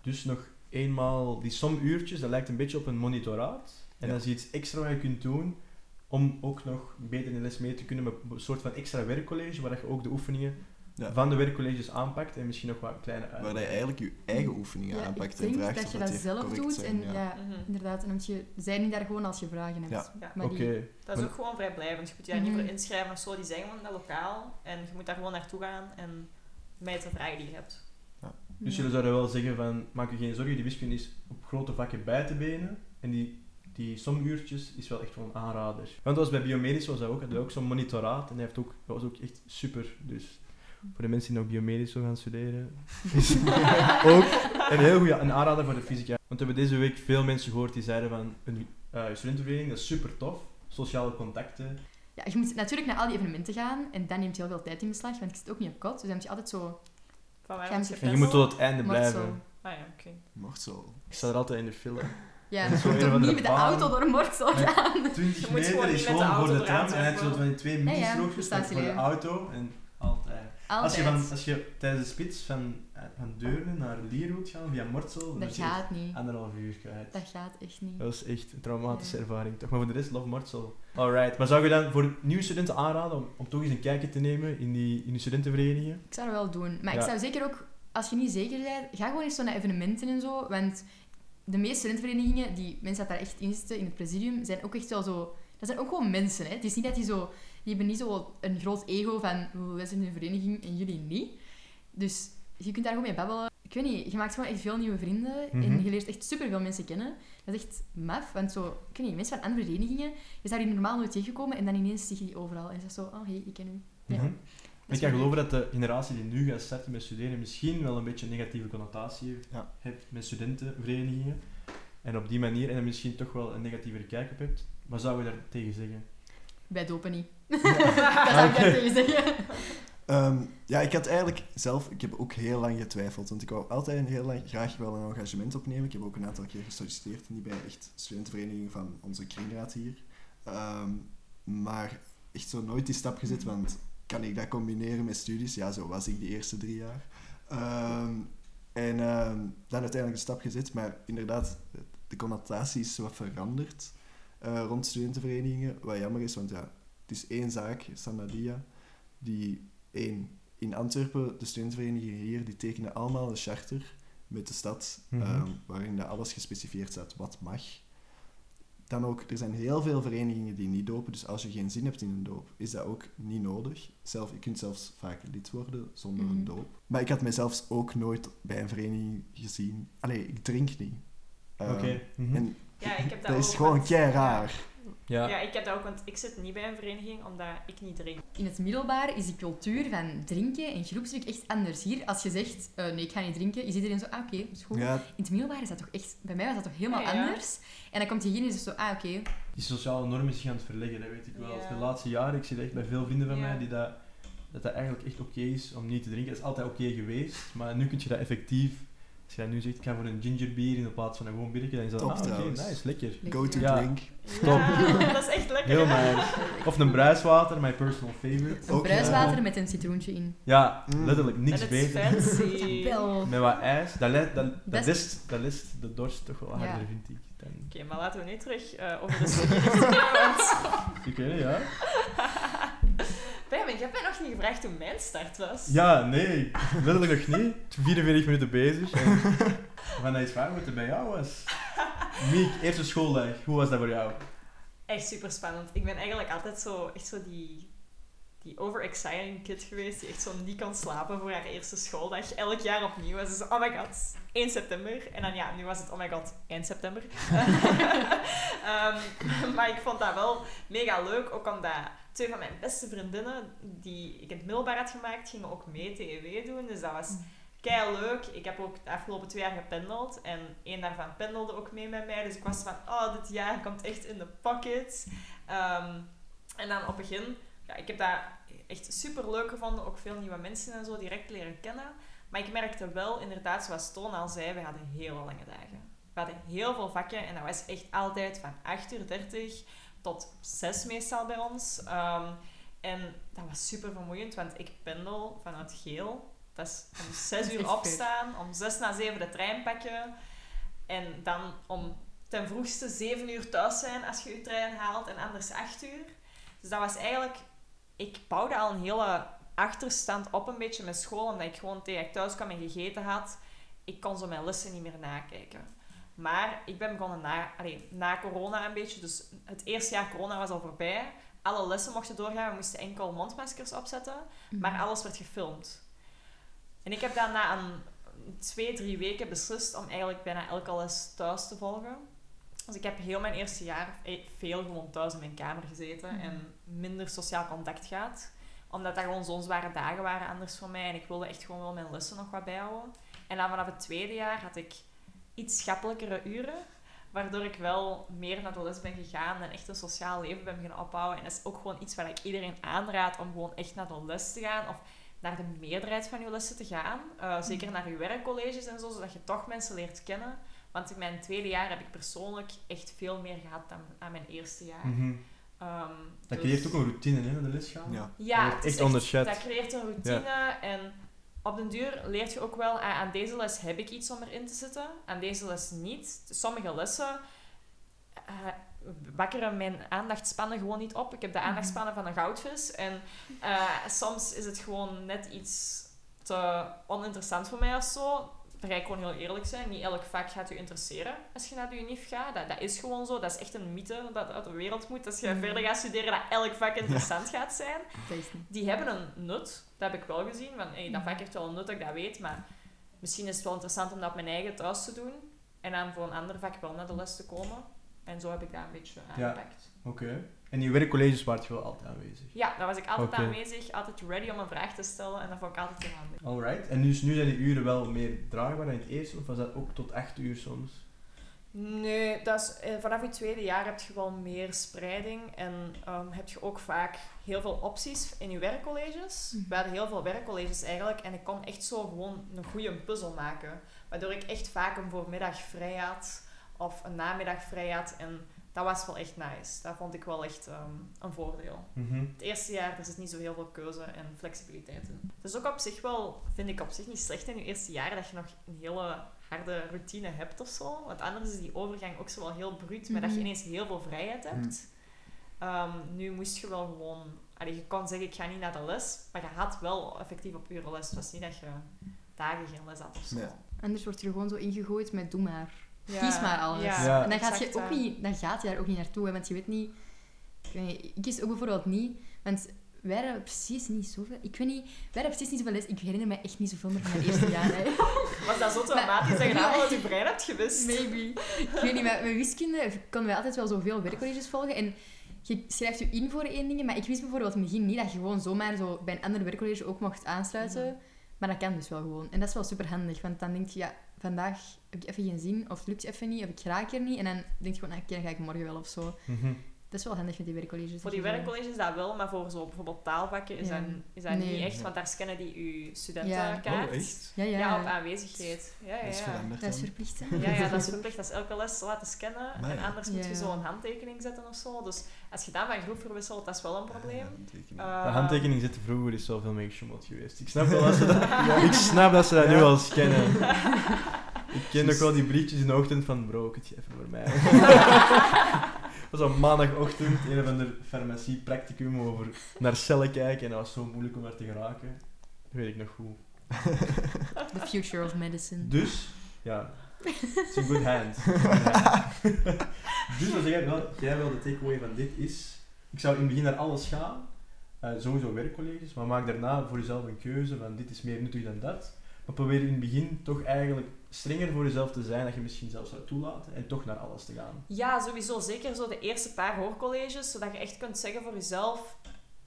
Dus nog eenmaal die somuurtjes, dat lijkt een beetje op een monitoraat. En Ja. zie je iets extra wat je kunt doen om ook nog beter in de les mee te kunnen met een soort van extra werkcollege, waar je ook de oefeningen Ja. van de werkcolleges aanpakt en misschien nog wat kleine uit. Waar je eigenlijk je eigen oefeningen Ja, aanpakt ik en denk vraagt dat of je dat dat die zelf doet. zijn. En ja. ja, Mhm. inderdaad. En je zijn niet daar gewoon als je vragen hebt. Ja. Ja. Maar Oké. die- Dat is ook gewoon vrijblijvend. Je moet je daar niet Mhm. voor inschrijven of zo. Die zijn gewoon dat lokaal. En je moet daar gewoon naartoe gaan en mij te vragen die je hebt. Dus jullie zouden wel zeggen van, maak je geen zorgen, die wiskunde is op grote vakken bij te benen. En die, die somuurtjes is wel echt gewoon een aanrader. Want dat was bij biomedisch was dat ook, had hij ook zo'n monitoraat. En hij heeft ook, dat was ook echt super. Dus voor de mensen die nog biomedisch willen gaan studeren, is ook een heel goede een aanrader voor de fysica. Want we hebben deze week veel mensen gehoord die zeiden van, een uh, studentenvereniging, dat is super tof. Sociale contacten. Ja, je moet natuurlijk naar al die evenementen gaan. En dat neemt heel veel tijd in beslag. Want ik zit ook niet op kot. Dus dan moet je altijd zo... Van En je moet tot het einde blijven. zo. Ah ja, oké. Mocht zo. Ik sta er altijd in de file. Ja, zo moet toch niet met de auto door Mortsel Ja. gaan. 20 Je moet meter gewoon is niet met de gewoon voor auto de tram eraan en zo zetten. van die twee ja, mini-strookjes voor de auto en altijd. Als je, van, als je tijdens de spits van, eh, van Deurne naar Lier wilt gaan, via Mortsel, dan Dat je gaat niet. anderhalf uur kwijt. Dat gaat echt niet. Dat is echt een traumatische Ja. ervaring, toch? Maar voor de rest, love Mortsel. Alright, maar zou je dan voor nieuwe studenten aanraden om, om toch eens een kijkje te nemen in die, in die studentenverenigingen? Ik zou dat wel doen. Maar Ja. ik zou zeker ook, als je niet zeker bent, ga gewoon eens zo naar evenementen en zo. Want de meeste studentenverenigingen, die mensen dat daar echt in zitten, in het presidium, zijn ook echt wel zo... Dat zijn ook gewoon mensen, hè. Het is niet dat die zo... Die hebben niet zo een groot ego van, wij zijn een vereniging en jullie niet. Dus je kunt daar gewoon mee babbelen. Ik weet niet, je maakt gewoon echt veel nieuwe vrienden. Mhm. En je leert echt superveel mensen kennen. Dat is echt maf, want zo... Ik weet niet, mensen van andere verenigingen, je zou die normaal nooit tegenkomen en dan ineens zie je die overal. En is dat zo, oh, hey, ik ken u. Ja. Mhm. Ik is kan geloven dat de generatie die nu gaat starten met studeren misschien wel een beetje een negatieve connotatie heeft, Ja. hebt met studentenverenigingen. En op die manier en dan misschien toch wel een negatievere kijk op hebt. Wat zou je daar tegen zeggen? Wij dopen niet. dat zou ik daar tegen zeggen. Ehm, ja, ik had eigenlijk zelf, ik heb ook heel lang getwijfeld, want ik wou altijd een heel lang graag wel een engagement opnemen. Ik heb ook een aantal keer gesolliciteerd, niet bij echt studentenvereniging van onze kringraad hier. Ehm, maar echt zo nooit die stap gezet, want kan ik dat combineren met studies? Ja, zo was ik die eerste drie jaar. Ehm, en ehm, dan uiteindelijk een stap gezet, maar inderdaad, de connotatie is wat veranderd eh, rond studentenverenigingen. Wat jammer is, want ja, het is één zaak, Sanadia, die één, in Antwerpen, de studentenverenigingen hier, die tekenen allemaal een charter met de stad, Mhm. ehm, waarin dat alles gespecificeerd staat wat mag. Dan ook, er zijn heel veel verenigingen die niet dopen, dus als je geen zin hebt in een doop, is dat ook niet nodig. Zelf, je kunt zelfs vaak lid worden zonder een Mhm. doop. Maar ik had mezelf ook nooit bij een vereniging gezien. Allee, ik drink niet. Ehm, Oké. mhm. En Ja, ik heb dat, dat is gewoon kei raar. Ja. Ja, ik heb dat ook, want ik zit niet bij een vereniging omdat ik niet drink. In het middelbaar is die cultuur van drinken en groepsdruk echt anders. Hier, als je zegt, eh, nee, ik ga niet drinken, is iedereen zo, ah, oké, dat is goed. Ja, In het middelbaar is dat toch echt... Bij mij was dat toch helemaal Ja, ja. anders. En dan komt je hier en is het zo, ah, oké. Die sociale normen zich aan het verleggen, dat weet ik wel. Ja. De laatste jaren, ik zie dat echt bij veel vrienden van Ja. mij, die dat, dat dat eigenlijk echt oké is om niet te drinken. Dat is altijd oké geweest, maar nu kun je dat effectief... Als je dat nu zegt, ik ga voor een gingerbier in plaats van een gewoon biertje, dan is dat, Top ah, oké, trouwens. nice, lekker. go to Ja. drink. Stop. Ja, dat is echt lekker. Heel hè? nice. Of een bruiswater, my personal favorite. Een Ook, bruiswater ja. met een citroentje in. Ja, Mm. letterlijk niks En het is beter. fancy. Wel. Met wat ijs, dat, dat, dat, Dat is- list, dat list de dorst toch wel Ja. harder, vind ik. Dan, Oké, maar laten we nu terug eh, over de weet het, ja. Je hebt mij nog niet gevraagd hoe mijn start was. Ja, nee, letterlijk nog niet. 44 minuten bezig. En we gaan eens vragen wat er bij jou was. Miek, eerste schooldag, hoe was dat voor jou? Echt super spannend. Ik ben eigenlijk altijd zo, echt zo die, die overexciting kid geweest die echt zo niet kan slapen voor haar eerste schooldag. Elk jaar opnieuw. was dus, oh my god, 1 september. En dan ja, nu was het, oh my god, 1 september. Ehm, maar ik vond dat wel mega leuk, ook omdat twee van mijn beste vriendinnen, die ik in het middelbaar had gemaakt, gingen ook mee TEW doen. Dus dat was kei leuk. Ik heb ook de afgelopen twee jaar gependeld en één daarvan pendelde ook mee met mij. Dus ik was van, oh, dit jaar komt echt in de pocket. Ehm, en dan op het begin, ja, ik heb dat echt super leuk gevonden. Ook veel nieuwe mensen en zo direct leren kennen. Maar ik merkte wel, inderdaad, zoals Toon al zei, we hadden heel lange dagen. We hadden heel veel vakken en dat was echt altijd van 8 uur 30 tot 6 meestal bij ons. Ehm, en dat was super vermoeiend, want ik pendel vanuit Geel. Dat is om 6 Dat is uur opstaan, om 6 na 7 de trein pakken. En dan om ten vroegste 7 uur thuis zijn als je je trein haalt en anders 8 uur. Dus dat was eigenlijk... Ik bouwde al een hele achterstand op een beetje met school, omdat ik gewoon tegen ik thuis kwam en gegeten had. Ik kon zo mijn lessen niet meer nakijken. Maar ik ben begonnen na, allee, na corona een beetje. Dus het eerste jaar corona was al voorbij. Alle lessen mochten doorgaan. We moesten enkel mondmaskers opzetten. Maar Mhm. alles werd gefilmd. En ik heb dan na een twee, drie weken beslist om eigenlijk bijna elke les thuis te volgen. Dus ik heb heel mijn eerste jaar eh, veel gewoon thuis in mijn kamer gezeten Mhm. en minder sociaal contact gehad. Omdat dat gewoon zo'n zware dagen waren anders voor mij en ik wilde echt gewoon wel mijn lessen nog wat bijhouden. En dan vanaf het tweede jaar had ik iets schappelijkere uren, waardoor ik wel meer naar de les ben gegaan en echt een sociaal leven ben beginnen opbouwen. En dat is ook gewoon iets waar ik iedereen aanraad om gewoon echt naar de les te gaan of naar de meerderheid van je lessen te gaan. Uh, zeker naar je werkcolleges en zo, zodat je toch mensen leert kennen. Want in mijn tweede jaar heb ik persoonlijk echt veel meer gehad dan aan mijn eerste jaar. Mhm. Um, Dat dus- creëert ook een routine hè, met de les gaan. Ja. Ja, wordt het is echt onderschat. Dat creëert een routine en op den duur leert je ook wel, ah, aan deze les heb ik iets om erin te zitten, aan deze les niet. Sommige lessen uh, wakkeren mijn aandachtspannen gewoon niet op. Ik heb de aandachtspannen van een goudvis en uh, soms is het gewoon net iets te oninteressant voor mij of zo. Ik gewoon heel eerlijk zijn. Niet elk vak gaat u interesseren als je naar de UNIF gaat. Dat, dat is gewoon zo. Dat is echt een mythe dat uit de wereld moet. Als je Mm. verder gaat studeren, dat elk vak interessant gaat zijn. Die hebben een nut. Dat heb ik wel gezien. Van, hey, dat Mhm. vak heeft wel een nut dat ik dat weet. Maar misschien is het wel interessant om dat op mijn eigen thuis te doen. En dan voor een ander vak wel naar de les te komen. En zo heb ik dat een beetje Ja. aangepakt. Oké. En in werkcolleges waart je wel altijd aanwezig. Ja, daar was ik altijd aanwezig. Altijd ready om een vraag te stellen. En dat vond ik altijd heel handig. Alright. En dus nu zijn die uren wel meer draagbaar dan in het eerste, of was dat ook tot 8 uur soms? Nee, dat is, eh, vanaf je tweede jaar heb je wel meer spreiding en ehm, heb je ook vaak heel veel opties in je werkcolleges. Mhm. We hadden heel veel werkcolleges eigenlijk en ik kon echt zo gewoon een goede puzzel maken. Waardoor ik echt vaak een voormiddag vrij had of een namiddag vrij had en dat was wel echt nice. Dat vond ik wel echt ehm, een voordeel. Mhm. Het eerste jaar er zit niet zo heel veel keuze en flexibiliteit in. Het is ook op zich wel, vind ik op zich niet slecht in je eerste jaar dat je nog een hele harde routine hebt of zo. Want anders is die overgang ook zo wel heel bruut, maar dat je Mhm. ineens heel veel vrijheid hebt. Ehm, nu moest je wel gewoon... Allee, je kon zeggen, ik ga niet naar de les, maar je had wel effectief op uren les. Het was niet dat je dagen geen les had of zo. Nee. Anders wordt je er gewoon zo ingegooid met doe maar. Ja, Kies maar alles. Ja, Ja. En dan, gaat je ook niet, dan gaat je daar ook niet naartoe, hè, want je weet niet... Ik, weet niet, ik kies ook bijvoorbeeld niet, want wij hadden precies niet zoveel... Ik weet niet, wij hadden precies niet zoveel les. Ik herinner me echt niet zoveel meer van mijn eerste jaar. Hè. Was dat zo traumatisch dat je allemaal uit je brein hebt gewist? Maybe. Ik weet niet, met, met wiskunde konden wij altijd wel zoveel werkcolleges volgen. En je schrijft je in voor één ding, maar ik wist bijvoorbeeld in het begin niet dat je gewoon zomaar zo bij een ander werkcollege ook mocht aansluiten. Maar dat kan dus wel gewoon. En dat is wel super handig, want dan denk je, ja, vandaag heb ik even geen zin, of het lukt even niet, of ik raak er niet. En dan denk je gewoon, ah, oké, dan ga ik morgen wel of zo. Mhm. Dat is wel handig met die werkcolleges. Voor dat die werkcolleges dat wel, maar voor zo bijvoorbeeld taalvakken is Ja. dat, is dat Nee. niet echt, want daar scannen die je Ja. studentenkaart. Oh, echt? Ja, ja. Ja, op aanwezigheid. Ja, ja, Dat is ja. veranderd Dat is dan. verplicht, hè? Ja, ja, dat is verplicht. Dat is elke les laten scannen. En ja. anders moet je Ja. zo een handtekening zetten of zo. Dus als je dan van groep verwisselt, dat is wel een probleem. Ja, handtekening. Eh, De handtekening zetten vroeger is zoveel meer gesjoemeld geweest. Ik snap wel dat ze dat, ik snap dat, ze dat nu al scannen. Ik ken nog wel die briefjes in de ochtend van bro, het je even voor mij. Dat was op maandagochtend, een of ander farmacie-practicum over naar cellen kijken en dat was zo moeilijk om daar te geraken. Dat weet ik nog goed. The future of medicine. Dus, ja, it's in good hands. dus wat jij wel, jij wel de takeaway van dit is, ik zou in het begin naar alles gaan, eh, sowieso werkcolleges, maar maak daarna voor jezelf een keuze van dit is meer nuttig dan dat. Maar probeer in het begin toch eigenlijk strenger voor jezelf te zijn dat je misschien zelfs zou toelaten en toch naar alles te gaan. Ja, sowieso. Zeker zo de eerste paar hoorcolleges, zodat je echt kunt zeggen voor jezelf...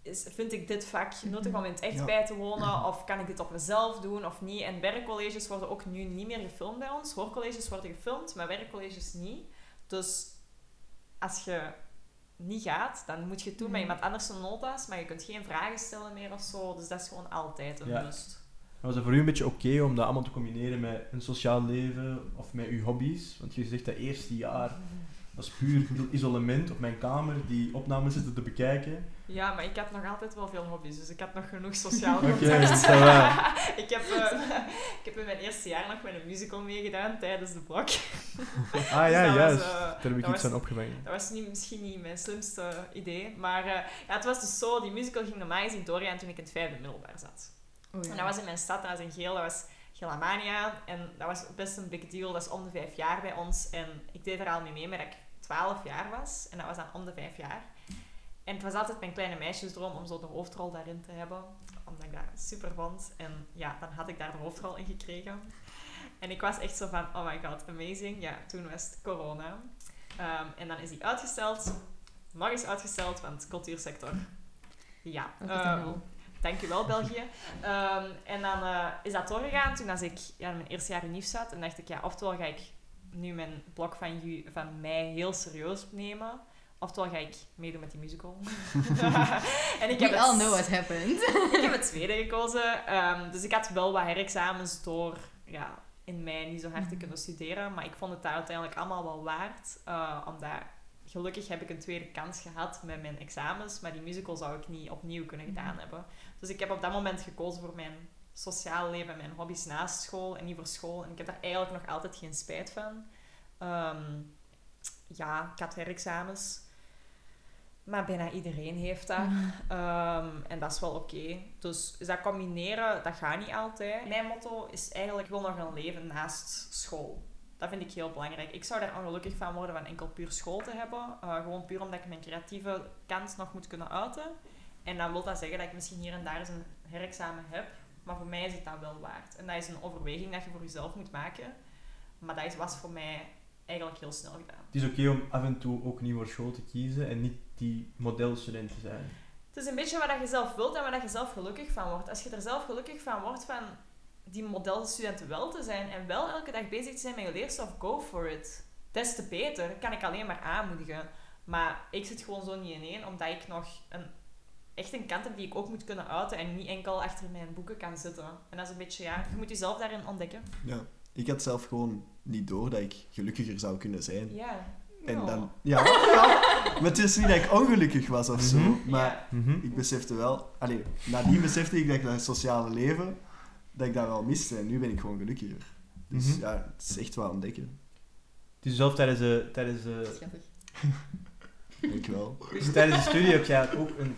Is, vind ik dit vak nuttig om in het echt Ja. bij te wonen? Of kan ik dit op mezelf doen of niet? En werkcolleges worden ook nu niet meer gefilmd bij ons. Hoorcolleges worden gefilmd, maar werkcolleges niet. Dus als je niet gaat, dan moet je het doen met Mhm. iemand anders zijn nota's, maar je kunt geen vragen stellen meer of zo. Dus dat is gewoon altijd een Ja. must. Was het voor u een beetje oké om dat allemaal te combineren met een sociaal leven of met uw hobby's? Want je zegt dat eerste jaar als puur isolement op mijn kamer die opnames zitten te bekijken. Ja, maar ik had nog altijd wel veel hobby's, dus ik had nog genoeg sociaal contact. dat waar. ik, heb, eh, ik heb in mijn eerste jaar nog met een musical meegedaan tijdens de blok. Ah ja, Dus dat was, juist. eh, Daar heb ik dat iets was- aan opgevangen. Dat was niet, misschien niet mijn slimste idee, maar eh, ja, het was dus zo, die musical ging normaal gezien doorgaan toen ik in het vijfde middelbaar zat. Oh, ja. En dat was in mijn stad, dat was in Geel, dat was Gelamania. En dat was best een big deal, dat is om de vijf jaar bij ons. En ik deed er al mee mee, maar dat ik twaalf jaar was. En dat was dan om de vijf jaar. En het was altijd mijn kleine meisjesdroom om zo de hoofdrol daarin te hebben. Omdat ik dat super vond. En ja, dan had ik daar de hoofdrol in gekregen. En ik was echt zo van, oh my god, amazing. Ja, toen was het corona. Ehm, en dan is die uitgesteld. Nog eens uitgesteld, want cultuursector. Ja. Dankjewel, België. Ehm, en dan eh, is dat doorgegaan toen als ik ja, mijn eerste jaar in nieuws zat. En dacht ik, ja, oftewel ga ik nu mijn blok van, van mei heel serieus nemen. Oftewel ga ik meedoen met die musical. en ik heb, all het, know what happened. ik heb het tweede gekozen. Ehm, dus ik had wel wat herexamens door ja, in mei niet zo hard te kunnen studeren. Maar ik vond het daar uiteindelijk allemaal wel waard. eh, omdat gelukkig heb ik een tweede kans gehad met mijn examens. Maar die musical zou ik niet opnieuw kunnen gedaan hebben. Dus ik heb op dat moment gekozen voor mijn sociaal leven en mijn hobby's naast school en niet voor school. En ik heb daar eigenlijk nog altijd geen spijt van. Ehm, ja, ik had herexamens. Maar bijna iedereen heeft dat. Ehm, en dat is wel oké. Dus dat combineren, dat gaat niet altijd. Mijn motto is eigenlijk, ik wil nog een leven naast school. Dat vind ik heel belangrijk. Ik zou daar ongelukkig van worden van enkel puur school te hebben. Eh, gewoon puur omdat ik mijn creatieve kant nog moet kunnen uiten. En dan wil dat zeggen dat ik misschien hier en daar eens een herexamen heb. Maar voor mij is het dat wel waard. En dat is een overweging dat je voor jezelf moet maken. Maar dat is, was voor mij eigenlijk heel snel gedaan. Het is oké om af en toe ook niet voor school te kiezen en niet die modelstudent te zijn. Het is een beetje wat dat je zelf wilt en waar je zelf gelukkig van wordt. Als je er zelf gelukkig van wordt van die modelstudent wel te zijn en wel elke dag bezig te zijn met je leerstof, go for it. Des te beter, kan ik alleen maar aanmoedigen. Maar ik zit gewoon zo niet in één, omdat ik nog een, echt een kant heb die ik ook moet kunnen uiten en niet enkel achter mijn boeken kan zitten. En dat is een beetje, ja, je moet jezelf daarin ontdekken. Ja. Ik had zelf gewoon niet door dat ik gelukkiger zou kunnen zijn. Ja. En dan... Ja, ja. Maar het is niet dat ik ongelukkig was of zo. Mhm. Maar Ja. ik besefte wel... Allee, nadien besefte ik dat ik dat sociale leven... Dat ik dat wel miste. En nu ben ik gewoon gelukkiger. Dus Mhm. ja, het is echt wel ontdekken. Het is zelf tijdens de, tijdens de, Schattig. Ik wel. dus tijdens de studie heb jij ook een,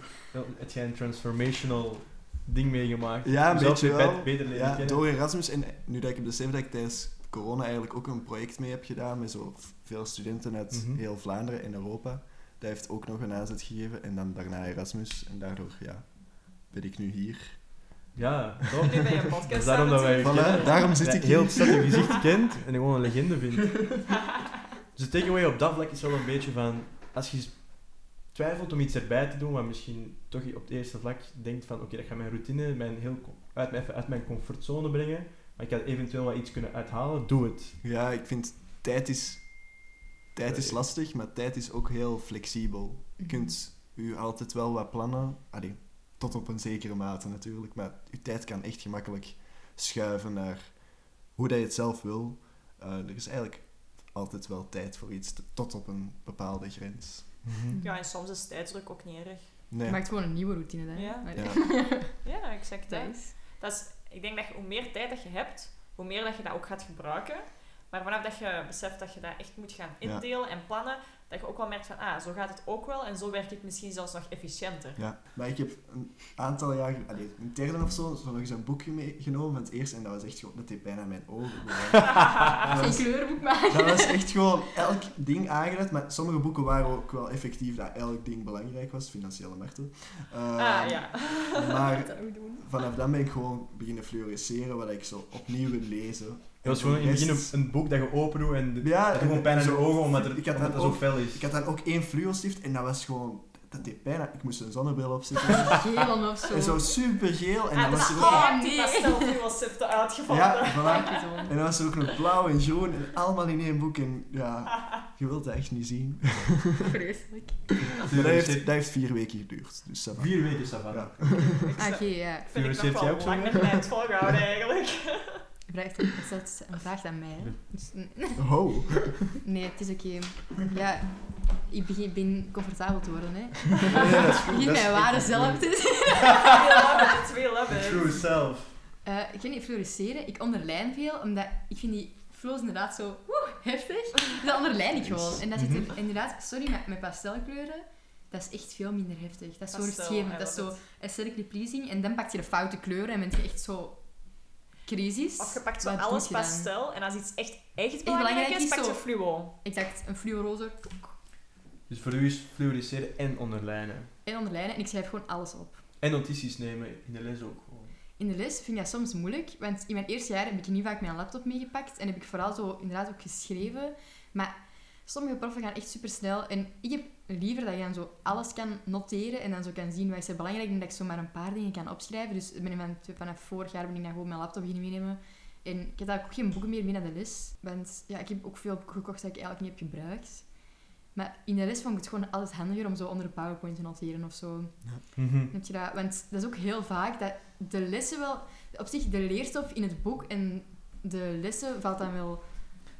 heb jij een transformational ding meegemaakt. Ja, een beetje wel. bet- beter leren Ja, kennen. door Erasmus. En nu dat ik besef dat ik tijdens corona eigenlijk ook een project mee heb gedaan met zo veel studenten uit Mhm. heel Vlaanderen en Europa. Dat heeft ook nog een aanzet gegeven. En dan daarna Erasmus. En daardoor, ja, ben ik nu hier. Ja, toch? Nu ben je een Dat podcast is daarom dat wij. Voilà, daarom zit ik heel stad een gezicht kent en gewoon een legende vindt. Dus de takeaway op dat vlak is wel een beetje van... Als je twijfelt om iets erbij te doen, wat misschien toch op het eerste vlak denkt van oké, dat gaat mijn routine mijn heel, uit, mijn, even uit mijn comfortzone brengen, maar ik had eventueel wat iets kunnen uithalen, doe het. Ja, ik vind tijd is, tijd is Nee. lastig, maar tijd is ook heel flexibel. Je kunt u altijd wel wat plannen, allee, tot op een zekere mate natuurlijk, maar uw tijd kan echt gemakkelijk schuiven naar hoe dat je het zelf wil. Eh, er is eigenlijk altijd wel tijd voor iets, tot op een bepaalde grens. Ja, en soms is tijdsdruk ook niet erg. Nee. Je maakt gewoon een nieuwe routine dan. hè? Ja. Maar- Ja. Ja, exact. Dat is- Dat is, ik denk dat je, hoe meer tijd dat je hebt, hoe meer dat je dat ook gaat gebruiken. Maar vanaf dat je beseft dat je dat echt moet gaan Ja. indelen en plannen, dat je ook wel merkt van, ah, zo gaat het ook wel en zo werk ik misschien zelfs nog efficiënter. Ja, maar ik heb een aantal jaar, allee, een derde of zo, zo nog eens een boekje meegenomen van het eerste en dat was echt gewoon, dat deed bijna mijn ogen. Geen kleurenboek maken. Dat was echt gewoon elk ding aangeduid, maar sommige boeken waren ook wel effectief dat elk ding belangrijk was, financiële markten. Ehm, ah, ja. Maar. vanaf dan ben ik gewoon beginnen fluoresceren, wat ik zo opnieuw wil lezen. Het was gewoon in het de begin een, boek dat je open doet en de, Ja, het gewoon pijn aan je ogen omdat, er, Ik had omdat het zo ook- fel is. Ik had dan ook één fluostift en dat was gewoon... Dat deed bijna... Ik moest een zonnebril opzetten. Geel of zo. en zo super geel. En ah, dan was er ook... Oh, die nee. pastelfuelsiften uitgevonden. Ja, voilà. En dan was er ook nog blauw en groen en allemaal in één boek. En ja, je wilt dat echt niet zien. Vreselijk. Maar dat heeft, dat heeft vier weken geduurd. Dus ça va. Vier weken, Savannah. Ja. Ah, Oké, ja. Vind ik nog wel ook zo langer mee? tijd volgehouden eigenlijk. vraagt, een vraag aan mij. Dus, oh. Nee, het is oké. Ja, ik begin, ben comfortabel te worden, hè. Nee, dat is goed. Begin Dat is mijn ware zelf te Twee love it. True self. Eh, ik ga niet fluoresceren. Ik onderlijn veel, omdat ik vind die flows inderdaad zo woe, heftig. Dat onderlijn ik gewoon. En dat zit Mhm. er inderdaad, sorry, met, met pastelkleuren, dat is echt veel minder heftig. Dat is zo rustgevend, dat is zo aesthetically pleasing. En dan pak je de foute kleuren en ben je echt zo crisis. Of je pakt zo alles pastel en als iets echt, echt belangrijk belangrijk is, is, pak je zo- fluo. Exact, een fluoroze Dus voor u is fluoriseren en onderlijnen. en onderlijnen. En ik schrijf gewoon alles op. En notities nemen in de les ook gewoon. In de les vind ik dat soms moeilijk, want in mijn eerste jaar heb ik niet vaak mijn laptop meegepakt en heb ik vooral zo inderdaad ook geschreven. Maar sommige proffen gaan echt super snel en ik heb liever dat je dan zo alles kan noteren en dan zo kan zien wat is er belangrijk en dat ik zo maar een paar dingen kan opschrijven. Dus ik ben van, vanaf vorig jaar ben ik dan gewoon mijn laptop beginnen meenemen. En ik heb daar ook geen boeken meer mee naar de les, want ja, ik heb ook veel boeken gekocht dat ik eigenlijk niet heb gebruikt. Maar in de les vond ik het gewoon altijd handiger om zo onder de PowerPoint te noteren of zo. Mhm. Heb je dat? Want dat is ook heel vaak dat de lessen wel... Op zich, de leerstof in het boek en de lessen valt dan wel...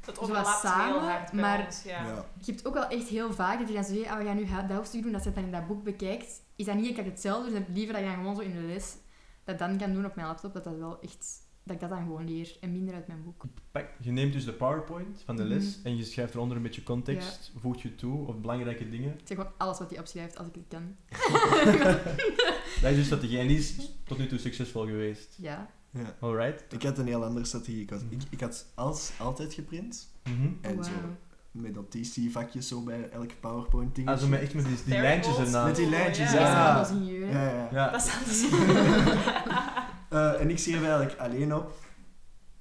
Zo overlapt heel hard bij maar- ons, ja. Ja. Je hebt ook wel echt heel vaak dat je dan zo zegt, ah, we gaan nu dat hoofdstuk doen, dat je het dan in dat boek bekijkt. Is dat niet exact hetzelfde? Dus liever dat je dan gewoon zo in de les dat dan kan doen op mijn laptop, dat dat wel echt... Dat ik dat dan gewoon leer en minder uit mijn boek. Pak, je neemt dus de PowerPoint van de les Mhm. en je schrijft eronder een beetje context, voegt je toe of belangrijke dingen. Ik zeg gewoon alles wat hij opschrijft als ik het kan. Dat is dus strategie en die is tot nu toe succesvol geweest. Ja. Ja. Alright. Ik had een heel andere strategie. Ik had, ik, ik had alles altijd geprint. Mhm. En Oh, zo met notitievakjes zo bij elk PowerPoint ding. Also met, echt met die, die lijntjes ernaast. Met die lijntjes, Ja. ja. Ja, ja. Ja. Dat is anders. Eh, en ik schreef eigenlijk alleen op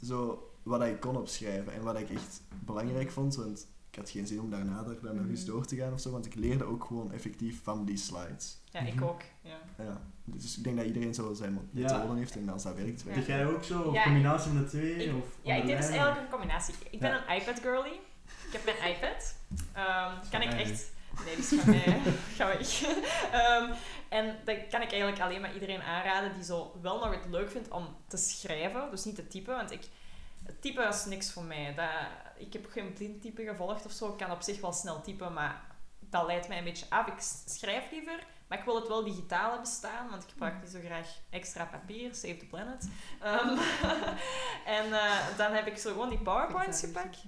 zo, wat ik kon opschrijven en wat ik echt belangrijk vond. Want ik had geen zin om daarna er dan nog eens door te gaan of zo. Want ik leerde ook gewoon effectief van die slides. Ja, ik Mhm. ook. Ja. Ja. Dus ik denk dat iedereen zo zijn Ja. methode heeft en als dat werkt, Ja. Deed jij dat ook zo? Of Ja, combinatie van de twee? Ik- of Ja, ik deed dus eigenlijk een combinatie. Ik ben Ja. een iPad girly. Ik heb mijn iPad. Ehm, kan ik mij echt... Nee, die is van mij. Ga weg. Ehm, en dat kan ik eigenlijk alleen maar iedereen aanraden die zo wel nog het leuk vindt om te schrijven. Dus niet te typen, want ik... Typen is niks voor mij. Dat, ik heb geen blind type gevolgd of zo. Ik kan op zich wel snel typen, maar dat leidt mij een beetje af. Ik schrijf liever, maar ik wil het wel digitaal hebben staan, want ik gebruik niet zo graag extra papier. Save the planet. Ehm, en eh, dan heb ik zo gewoon die powerpoints gepakt.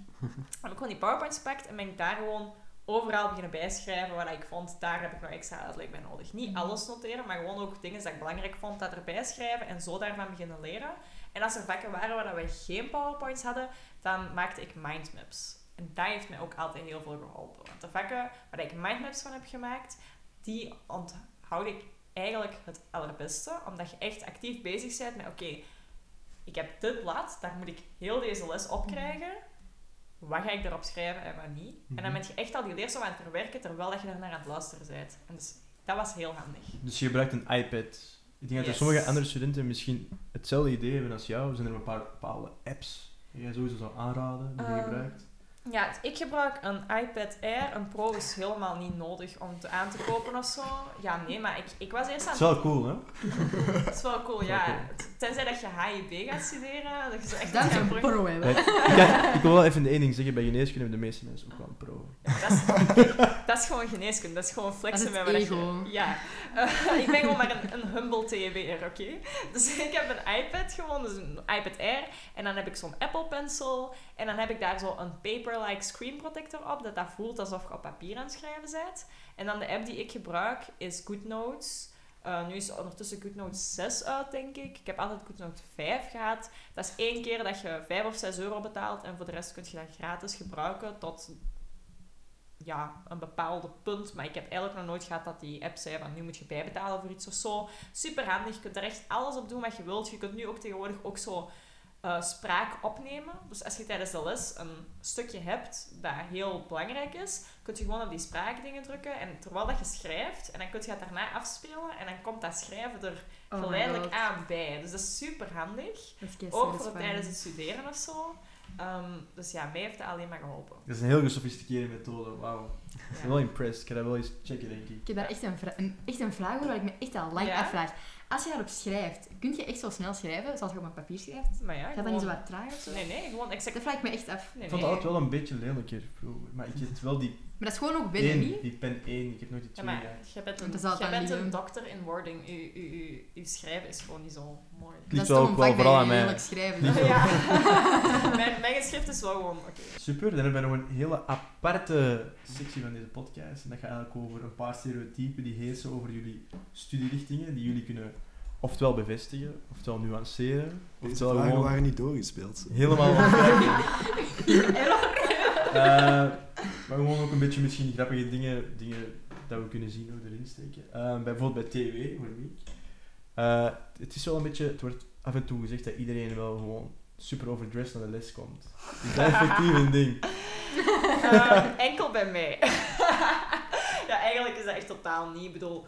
Heb ik gewoon die powerpoints gepakt en ben ik daar gewoon overal beginnen bijschrijven wat ik vond. Daar heb ik nog extra uitleg bij nodig. Niet alles noteren, maar gewoon ook dingen dat ik belangrijk vond, dat erbij schrijven en zo daarvan beginnen leren. En als er vakken waren waar we geen powerpoints hadden, dan maakte ik mindmaps. En dat heeft mij ook altijd heel veel geholpen. Want de vakken waar ik mindmaps van heb gemaakt, die onthoud ik eigenlijk het allerbeste. Omdat je echt actief bezig bent met, oké, ik heb dit blad, daar moet ik heel deze les op krijgen. Wat ga ik erop schrijven en wat niet? En dan Mhm. ben je echt al die leerstof aan het verwerken, terwijl dat je naar aan het luisteren bent. En dus, dat was heel handig. Dus je gebruikt een iPad. Ik denk dat er sommige andere studenten misschien hetzelfde idee hebben als jou. Zijn er een paar bepaalde apps die jij sowieso zou aanraden, die je Ehm, gebruikt? Ja, ik gebruik een iPad Air. Een Pro is helemaal niet nodig om te aan te kopen of zo. Ja, nee, maar ik, ik was eerst aan Het is wel cool, hè? Het is wel cool, is wel ja. cool. Tenzij dat je HIB gaat studeren, dat je zo echt een pro hebben. Ja, ik wil wel even één ding zeggen. Bij geneeskunde hebben de meeste mensen ook wel een pro. Ja, dat, is, dat is gewoon geneeskunde. Dat is gewoon flexen is met wat je-. Ja. Eh, ik ben gewoon maar een, humble TBR, oké? Dus ik heb een iPad gewoon, dus een iPad Air. En dan heb ik zo'n Apple Pencil. En dan heb ik daar zo een paper-like screen protector op, dat dat voelt alsof je op papier aan het schrijven bent. En dan de app die ik gebruik is GoodNotes. Eh, nu is ondertussen GoodNotes 6 uit, denk ik. Ik heb altijd GoodNotes 5 gehad. Dat is één keer dat je 5 of 6 euro betaalt en voor de rest kun je dat gratis gebruiken tot ja, een bepaalde punt. Maar ik heb eigenlijk nog nooit gehad dat die app zei van nu moet je bijbetalen voor iets of zo. Super handig. Je kunt er echt alles op doen wat je wilt. Je kunt nu ook tegenwoordig ook zo eh, spraak opnemen. Dus als je tijdens de les een stukje hebt dat heel belangrijk is, kun je gewoon op die spraakdingen drukken. En terwijl dat je schrijft, en dan kun je het daarna afspelen. En dan komt dat schrijven er Oh geleidelijk aan bij. Dus dat is super handig. Ook voor tijdens het studeren of zo. Ehm, dus ja, mij heeft dat alleen maar geholpen. Dat is een heel gesofisticeerde methode, wauw. Ik ben wel impressed. Ik ga dat wel eens checken, denk ik. Ik heb daar echt een, een, echt een vraag over waar ik me echt al lang Ja? afvraag. Als je daarop schrijft, kun je echt zo snel schrijven, zoals je op een papier schrijft? Maar ja, Gaat dat niet zo wat traag of zo? Nee, nee, gewoon exact... Dat vraag ik me echt af. Nee, Ik vond nee. het altijd wel een beetje lelijker vroeger. Maar ik heb wel die Maar dat is gewoon ook binnen, één, niet? die pen 1. Ik heb nooit die Ja, 2 maar gehad. jij bent Dat een, jij bent niet een dokter in wording. Uw, uw, uw, uw schrijven is gewoon niet zo mooi. Dat is wel toch ook wel vak vooral dat aan je mij. schrijven. Hè? Ja. mijn, mijn geschrift is wel gewoon oké. Super, dan hebben we nog een hele aparte sectie van deze podcast. En dat gaat eigenlijk over een paar stereotypen die heersen over jullie studierichtingen, die jullie kunnen oftewel bevestigen, oftewel nuanceren, Deze oftewel vragen gewoon waren niet doorgespeeld. helemaal. Eh, maar gewoon ook een beetje misschien grappige dingen, dingen dat we kunnen zien ook erin steken. Eh, bijvoorbeeld bij TW, voor Miek. Eh, het is wel een beetje, het wordt af en toe gezegd dat iedereen wel gewoon super overdressed naar de les komt. Is dat effectief een ding? Enkel bij mij. ja, eigenlijk is dat echt totaal niet. Ik bedoel,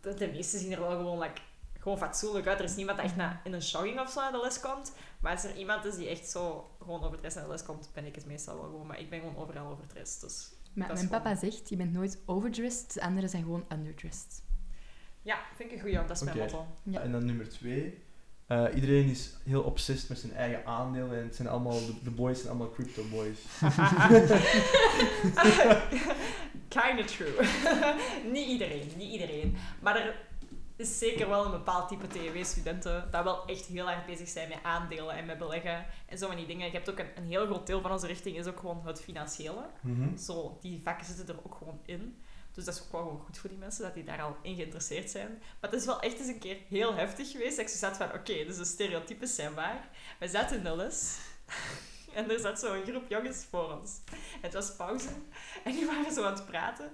de, de meesten zien er wel gewoon, like, gewoon fatsoenlijk uit. Er is niemand dat echt na, in een jogging of zo naar de les komt. Maar als er iemand is die echt zo gewoon overdressed naar de les komt, ben ik het meestal wel gewoon. Maar ik ben gewoon overal overdressed. Dus Maar mijn gewoon- papa zegt, je bent nooit overdressed, de anderen zijn gewoon underdressed. ja, vind ik een goeie. Dat is mijn motto. Ja. En dan nummer twee. Eh, iedereen is heel obsessed met zijn eigen aandelen en het zijn allemaal, de, de boys zijn allemaal crypto boys. Kinda true. niet iedereen, niet iedereen. Maar er is zeker wel een bepaald type TW-studenten dat wel echt heel erg bezig zijn met aandelen en met beleggen en zo van die dingen. Je hebt ook een, een heel groot deel van onze richting is ook gewoon het financiële. Mhm. Zo, die vakken zitten er ook gewoon in. Dus dat is ook wel gewoon goed voor die mensen, dat die daar al in geïnteresseerd zijn. Maar het is wel echt eens een keer heel heftig geweest. Dat ik zo zat van, oké, dus de stereotypes zijn waar. We zaten in de les. En er zat zo'n groep jongens voor ons. Het was pauze. En die waren zo aan het praten.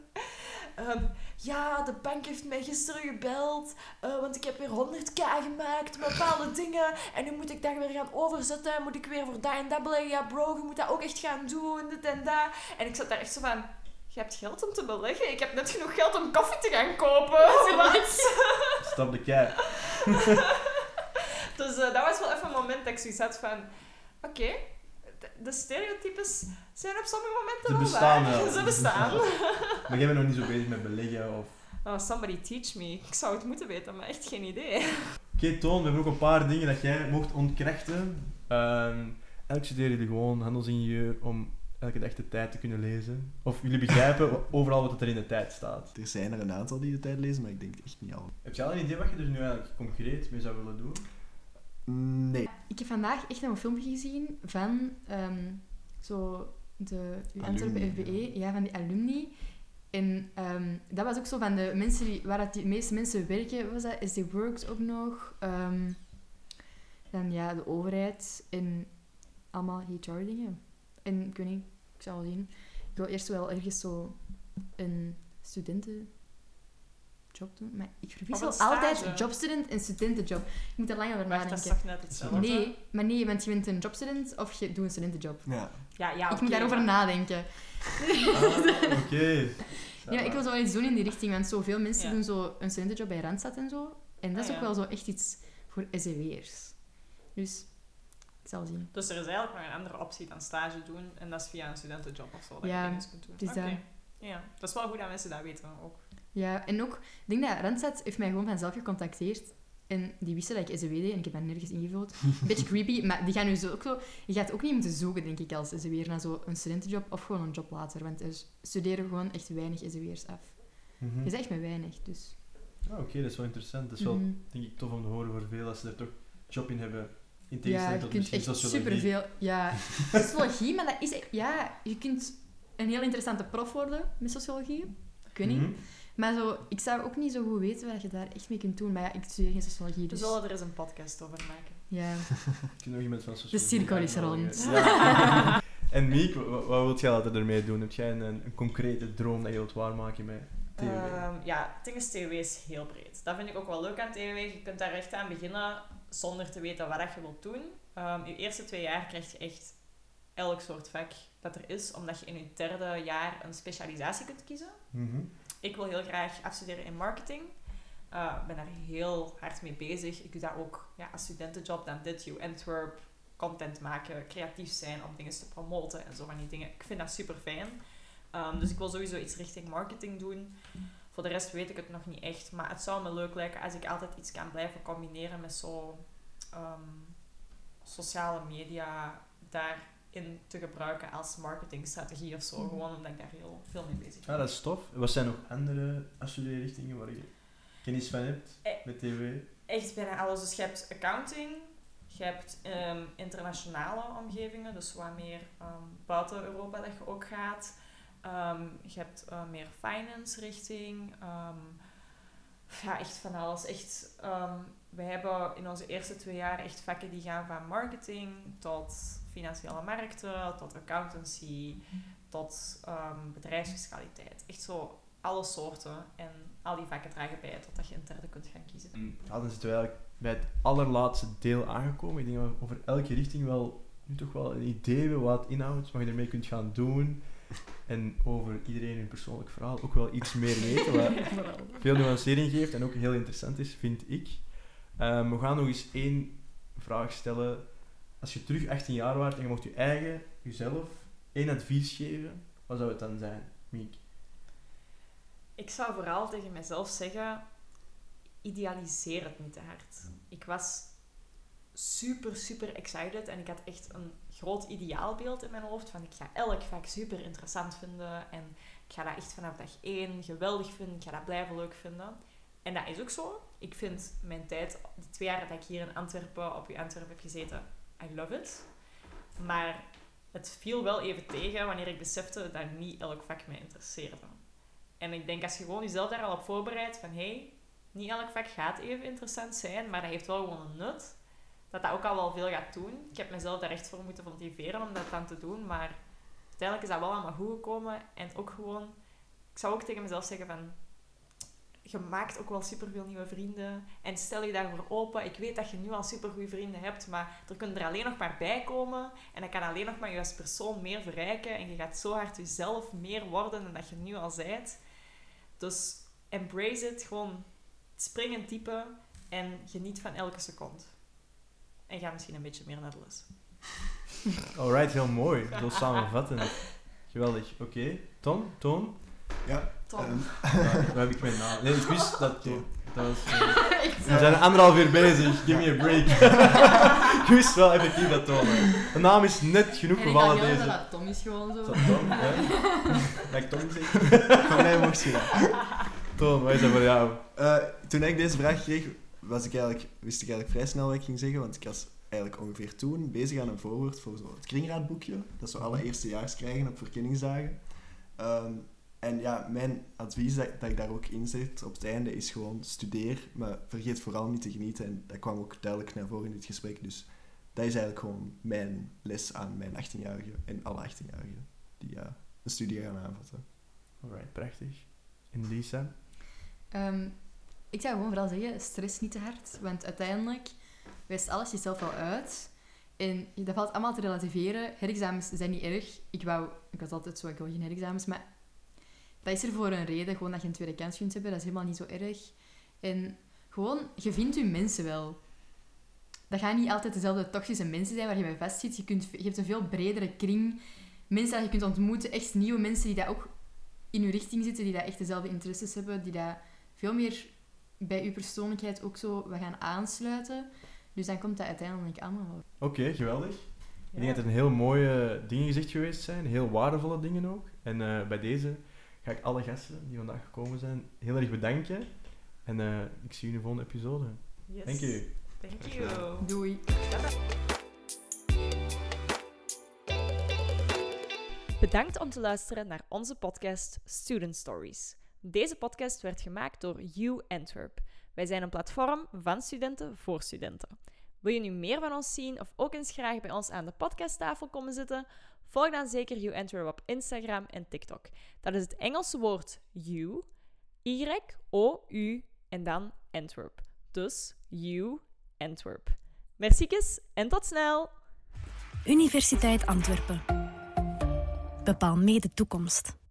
Ehm, ja, de bank heeft mij gisteren gebeld. eh, want ik heb weer 100k gemaakt met bepaalde dingen. En nu moet ik daar weer gaan overzetten. Moet ik weer voor dat en dat beleggen. Ja, bro, je moet dat ook echt gaan doen. Dit en dat. En ik zat daar echt zo van... Je hebt geld om te beleggen? Ik heb net genoeg geld om koffie te gaan kopen. Wat? Stap de kei. Dus eh, dat was wel even een moment dat ik zoiets had van... Oké, de stereotypes zijn op sommige momenten Ze wel bestaan waar. wel. Ze bestaan. Maar jij bent nog niet zo bezig met beleggen of... Oh, somebody teach me. Ik zou het moeten weten, maar echt geen idee. Oké, Toon, we hebben ook een paar dingen dat jij mocht ontkrachten. Ehm elk studeren jullie gewoon handelsingenieur om elke dag de tijd te kunnen lezen. Of jullie begrijpen overal wat er in de tijd staat. Er zijn er een aantal die de tijd lezen, maar ik denk echt niet alle. Heb je al een idee wat je er nu eigenlijk concreet mee zou willen doen? Nee. Ik heb vandaag echt nog een filmpje gezien van ehm, zo de Antwerpen FBE, ja. van die alumni. En ehm, dat was ook zo van de mensen die, waar dat die meeste mensen werken, was dat SD Works ook nog. ehm, dan ja, de overheid en allemaal HR-dingen. En ik weet niet, ik zal wel zien. Ik wil eerst wel ergens zo een studentenjob doen. Maar ik verwissel altijd jobstudent en studentenjob. Ik moet er lang over Maar dat is nadenken. toch net hetzelfde? Nee, maar nee, want je bent een jobstudent of je doet een studentenjob. Ja. Ja, ja, ik oké, moet daarover maar- nadenken. Ah, oké. Ja, ik wil zo wel iets doen in die richting, want zoveel mensen Ja. doen zo een studentenjob bij Randstad en zo. En dat is Ah, ook ja. wel zo echt iets voor SEW'ers. Dus, ik zal zien. Dus er is eigenlijk nog een andere optie dan stage doen. En dat is via een studentenjob of zo. Dat Ja, je dingen kunt doen. is Oké. dat. Ja, dat is wel goed dat mensen dat weten ook. Ja, en ook, ik denk dat Randstad heeft mij gewoon vanzelf gecontacteerd. En die wisten dat ik SEW deed en ik heb dat nergens ingevuld. Een beetje creepy, maar die gaan nu zo ook zo... Je gaat ook niet moeten zoeken, denk ik, als SEW'er naar zo'n studentenjob of gewoon een job later. Want er studeren gewoon echt weinig SEW'ers af. Mhm. Je is echt maar weinig, dus... Ah, Oké, dat is wel interessant. Dat is wel, Mhm. denk ik, tof om te horen voor veel als ze er toch job in hebben. In Ja, tegenstelling je tot misschien sociologie. superveel... Ja, sociologie, maar dat is... echt- Ja, je kunt een heel interessante prof worden met sociologie. Ik weet niet. Mhm. Maar zo, ik zou ook niet zo goed weten wat je daar echt mee kunt doen. Maar ja, ik studeer geen sociologie, We dus... zullen er eens een podcast over maken. Ja. Ik ken nog iemand van sociologie. cirkel is rond. Ja. en Miek, wa- wat, wat wilt jij laten ermee doen? Heb jij een, een concrete droom dat je wilt waarmaken met TW? Ehm, ja, het ding is, TW is heel breed. Dat vind ik ook wel leuk aan TW. Je kunt daar echt aan beginnen zonder te weten wat je wilt doen. Ehm je eerste twee jaar krijg je echt elk soort vak dat er is, omdat je in je derde jaar een specialisatie kunt kiezen. Mhm. Ik wil heel graag afstuderen in marketing. Ik ben daar heel hard mee bezig. Ik doe dat ook ja, als studentenjob. Dan dit, U Antwerp, content maken, creatief zijn om dingen te promoten en zo van die dingen. Ik vind dat super fijn. Ehm, dus ik wil sowieso iets richting marketing doen. Voor de rest weet ik het nog niet echt. Maar het zou me leuk lijken als ik altijd iets kan blijven combineren met zo ehm, sociale media daarin te gebruiken als marketingstrategie of zo. Mhm. Gewoon omdat ik daar heel veel mee bezig ben. Ja, dat is tof. Wat zijn nog andere studierichtingen waar je kennis van hebt eh, met tv? Echt bijna alles. Dus je hebt accounting, je hebt um, internationale omgevingen, dus wat meer buiten Europa dat je ook gaat. Um, je hebt uh, meer finance richting. Um, ja, echt van alles. Echt, um, wij hebben in onze eerste twee jaar echt vakken die gaan van marketing tot financiële markten, tot accountancy, tot bedrijfsfiscaliteit. Echt zo alle soorten. En al die vakken dragen bij totdat je een derde kunt gaan kiezen. Ja, dan zitten we eigenlijk bij het allerlaatste deel aangekomen. Ik denk dat we over elke richting wel nu toch wel een idee hebben wat het inhoudt, wat je ermee kunt gaan doen. En over iedereen hun persoonlijk verhaal ook wel iets meer weten, wat veel nuancering geeft en ook heel interessant is, vind ik. Um, we gaan nog eens één vraag stellen. Als je terug 18 jaar waart en je mocht je eigen, jezelf, één advies geven, wat zou het dan zijn, Miek? Ik zou vooral tegen mezelf zeggen, idealiseer het niet te hard. Ik was super, super excited en ik had echt een groot ideaalbeeld in mijn hoofd van ik ga elk vak super interessant vinden en ik ga dat echt vanaf dag één geweldig vinden, ik ga dat blijven leuk vinden. En dat is ook zo. Ik vind mijn tijd, de twee jaar dat ik hier in Antwerpen, op je Antwerpen heb gezeten, I love it. Maar het viel wel even tegen wanneer ik besefte dat niet elk vak mij interesseerde. En ik denk als je gewoon jezelf daar al op voorbereidt van hé, hey, niet elk vak gaat even interessant zijn, maar dat heeft wel gewoon een nut dat dat ook al wel veel gaat doen. Ik heb mezelf daar echt voor moeten motiveren om dat dan te doen. Maar uiteindelijk is dat wel allemaal goed gekomen. En ook gewoon... Ik zou ook tegen mezelf zeggen van... Je maakt ook wel superveel nieuwe vrienden. En stel je daarvoor open. Ik weet dat je nu al supergoeie vrienden hebt. Maar er kunnen er alleen nog maar bij komen. En dat kan alleen nog maar je als persoon meer verrijken. En je gaat zo hard jezelf meer worden dan dat je nu al bent. Dus embrace it. Gewoon spring typen. En geniet van elke seconde. En ga misschien een beetje meer naar de les. Alright, heel mooi. Zo samenvatten. Geweldig. Oké. Tom? Toon? Ja. Tom. Um, waar heb ik mijn naam? Nee, ik wist dat Toon. Dat was, uh, we zijn anderhalf uur bezig. Give me a break. ik wist wel effectief dat Toon. De naam is net genoeg voor alle deze. Dat Tom is gewoon zo. Is dat Tom? Ja. Dat ik Tom zeg? Van mij mocht je dat. Toon, wat is dat voor jou? Uh, toen ik deze vraag kreeg, was ik eigenlijk, wist ik eigenlijk vrij snel wat ik ging zeggen, want ik was eigenlijk ongeveer toen bezig aan een voorwoord voor zo het kringraadboekje, dat we alle eerstejaars krijgen op verkenningsdagen. Ehm, en ja, mijn advies dat, dat, ik daar ook in zet op het einde is gewoon studeer, maar vergeet vooral niet te genieten. En dat kwam ook duidelijk naar voren in dit gesprek. Dus dat is eigenlijk gewoon mijn les aan mijn 18-jarige en alle 18-jarigen die ja, een studie gaan aanvatten. Alright, prachtig. En Lisa? Um, ik zou gewoon vooral zeggen, stress niet te hard. Want uiteindelijk wijst alles jezelf wel uit. En dat valt allemaal te relativeren. Herexamens zijn niet erg. Ik wou... Ik was altijd zo, ik wil geen herexamens. Maar dat is er voor een reden. Gewoon dat je een tweede kans kunt hebben. Dat is helemaal niet zo erg. En gewoon, je vindt je mensen wel. Dat gaan niet altijd dezelfde toxische mensen zijn waar je bij vast zit. Je, kunt, je hebt een veel bredere kring. Mensen dat je kunt ontmoeten. Echt nieuwe mensen die daar ook in je richting zitten. Die daar echt dezelfde interesses hebben. Die daar veel meer bij uw persoonlijkheid ook zo we gaan aansluiten. Dus dan komt dat uiteindelijk allemaal wel. Oké, geweldig. Ik denk dat het een heel mooie dingen gezegd geweest zijn, heel waardevolle dingen ook. En uh, bij deze ga ik alle gasten die vandaag gekomen zijn heel erg bedanken. En uh, ik zie u in de volgende episode. Yes. Thank you. Thank you. Doei. Bedankt om te luisteren naar onze podcast Student Stories. Deze podcast werd gemaakt door You Antwerp. Wij zijn een platform van studenten voor studenten. Wil je nu meer van ons zien of ook eens graag bij ons aan de podcasttafel komen zitten? Volg dan zeker You Antwerp op Instagram en TikTok. Dat is het Engelse woord you, Y-O-U en dan Antwerp. Dus You Antwerp. Merci en tot snel! Universiteit Antwerpen. Bepaal mee de toekomst.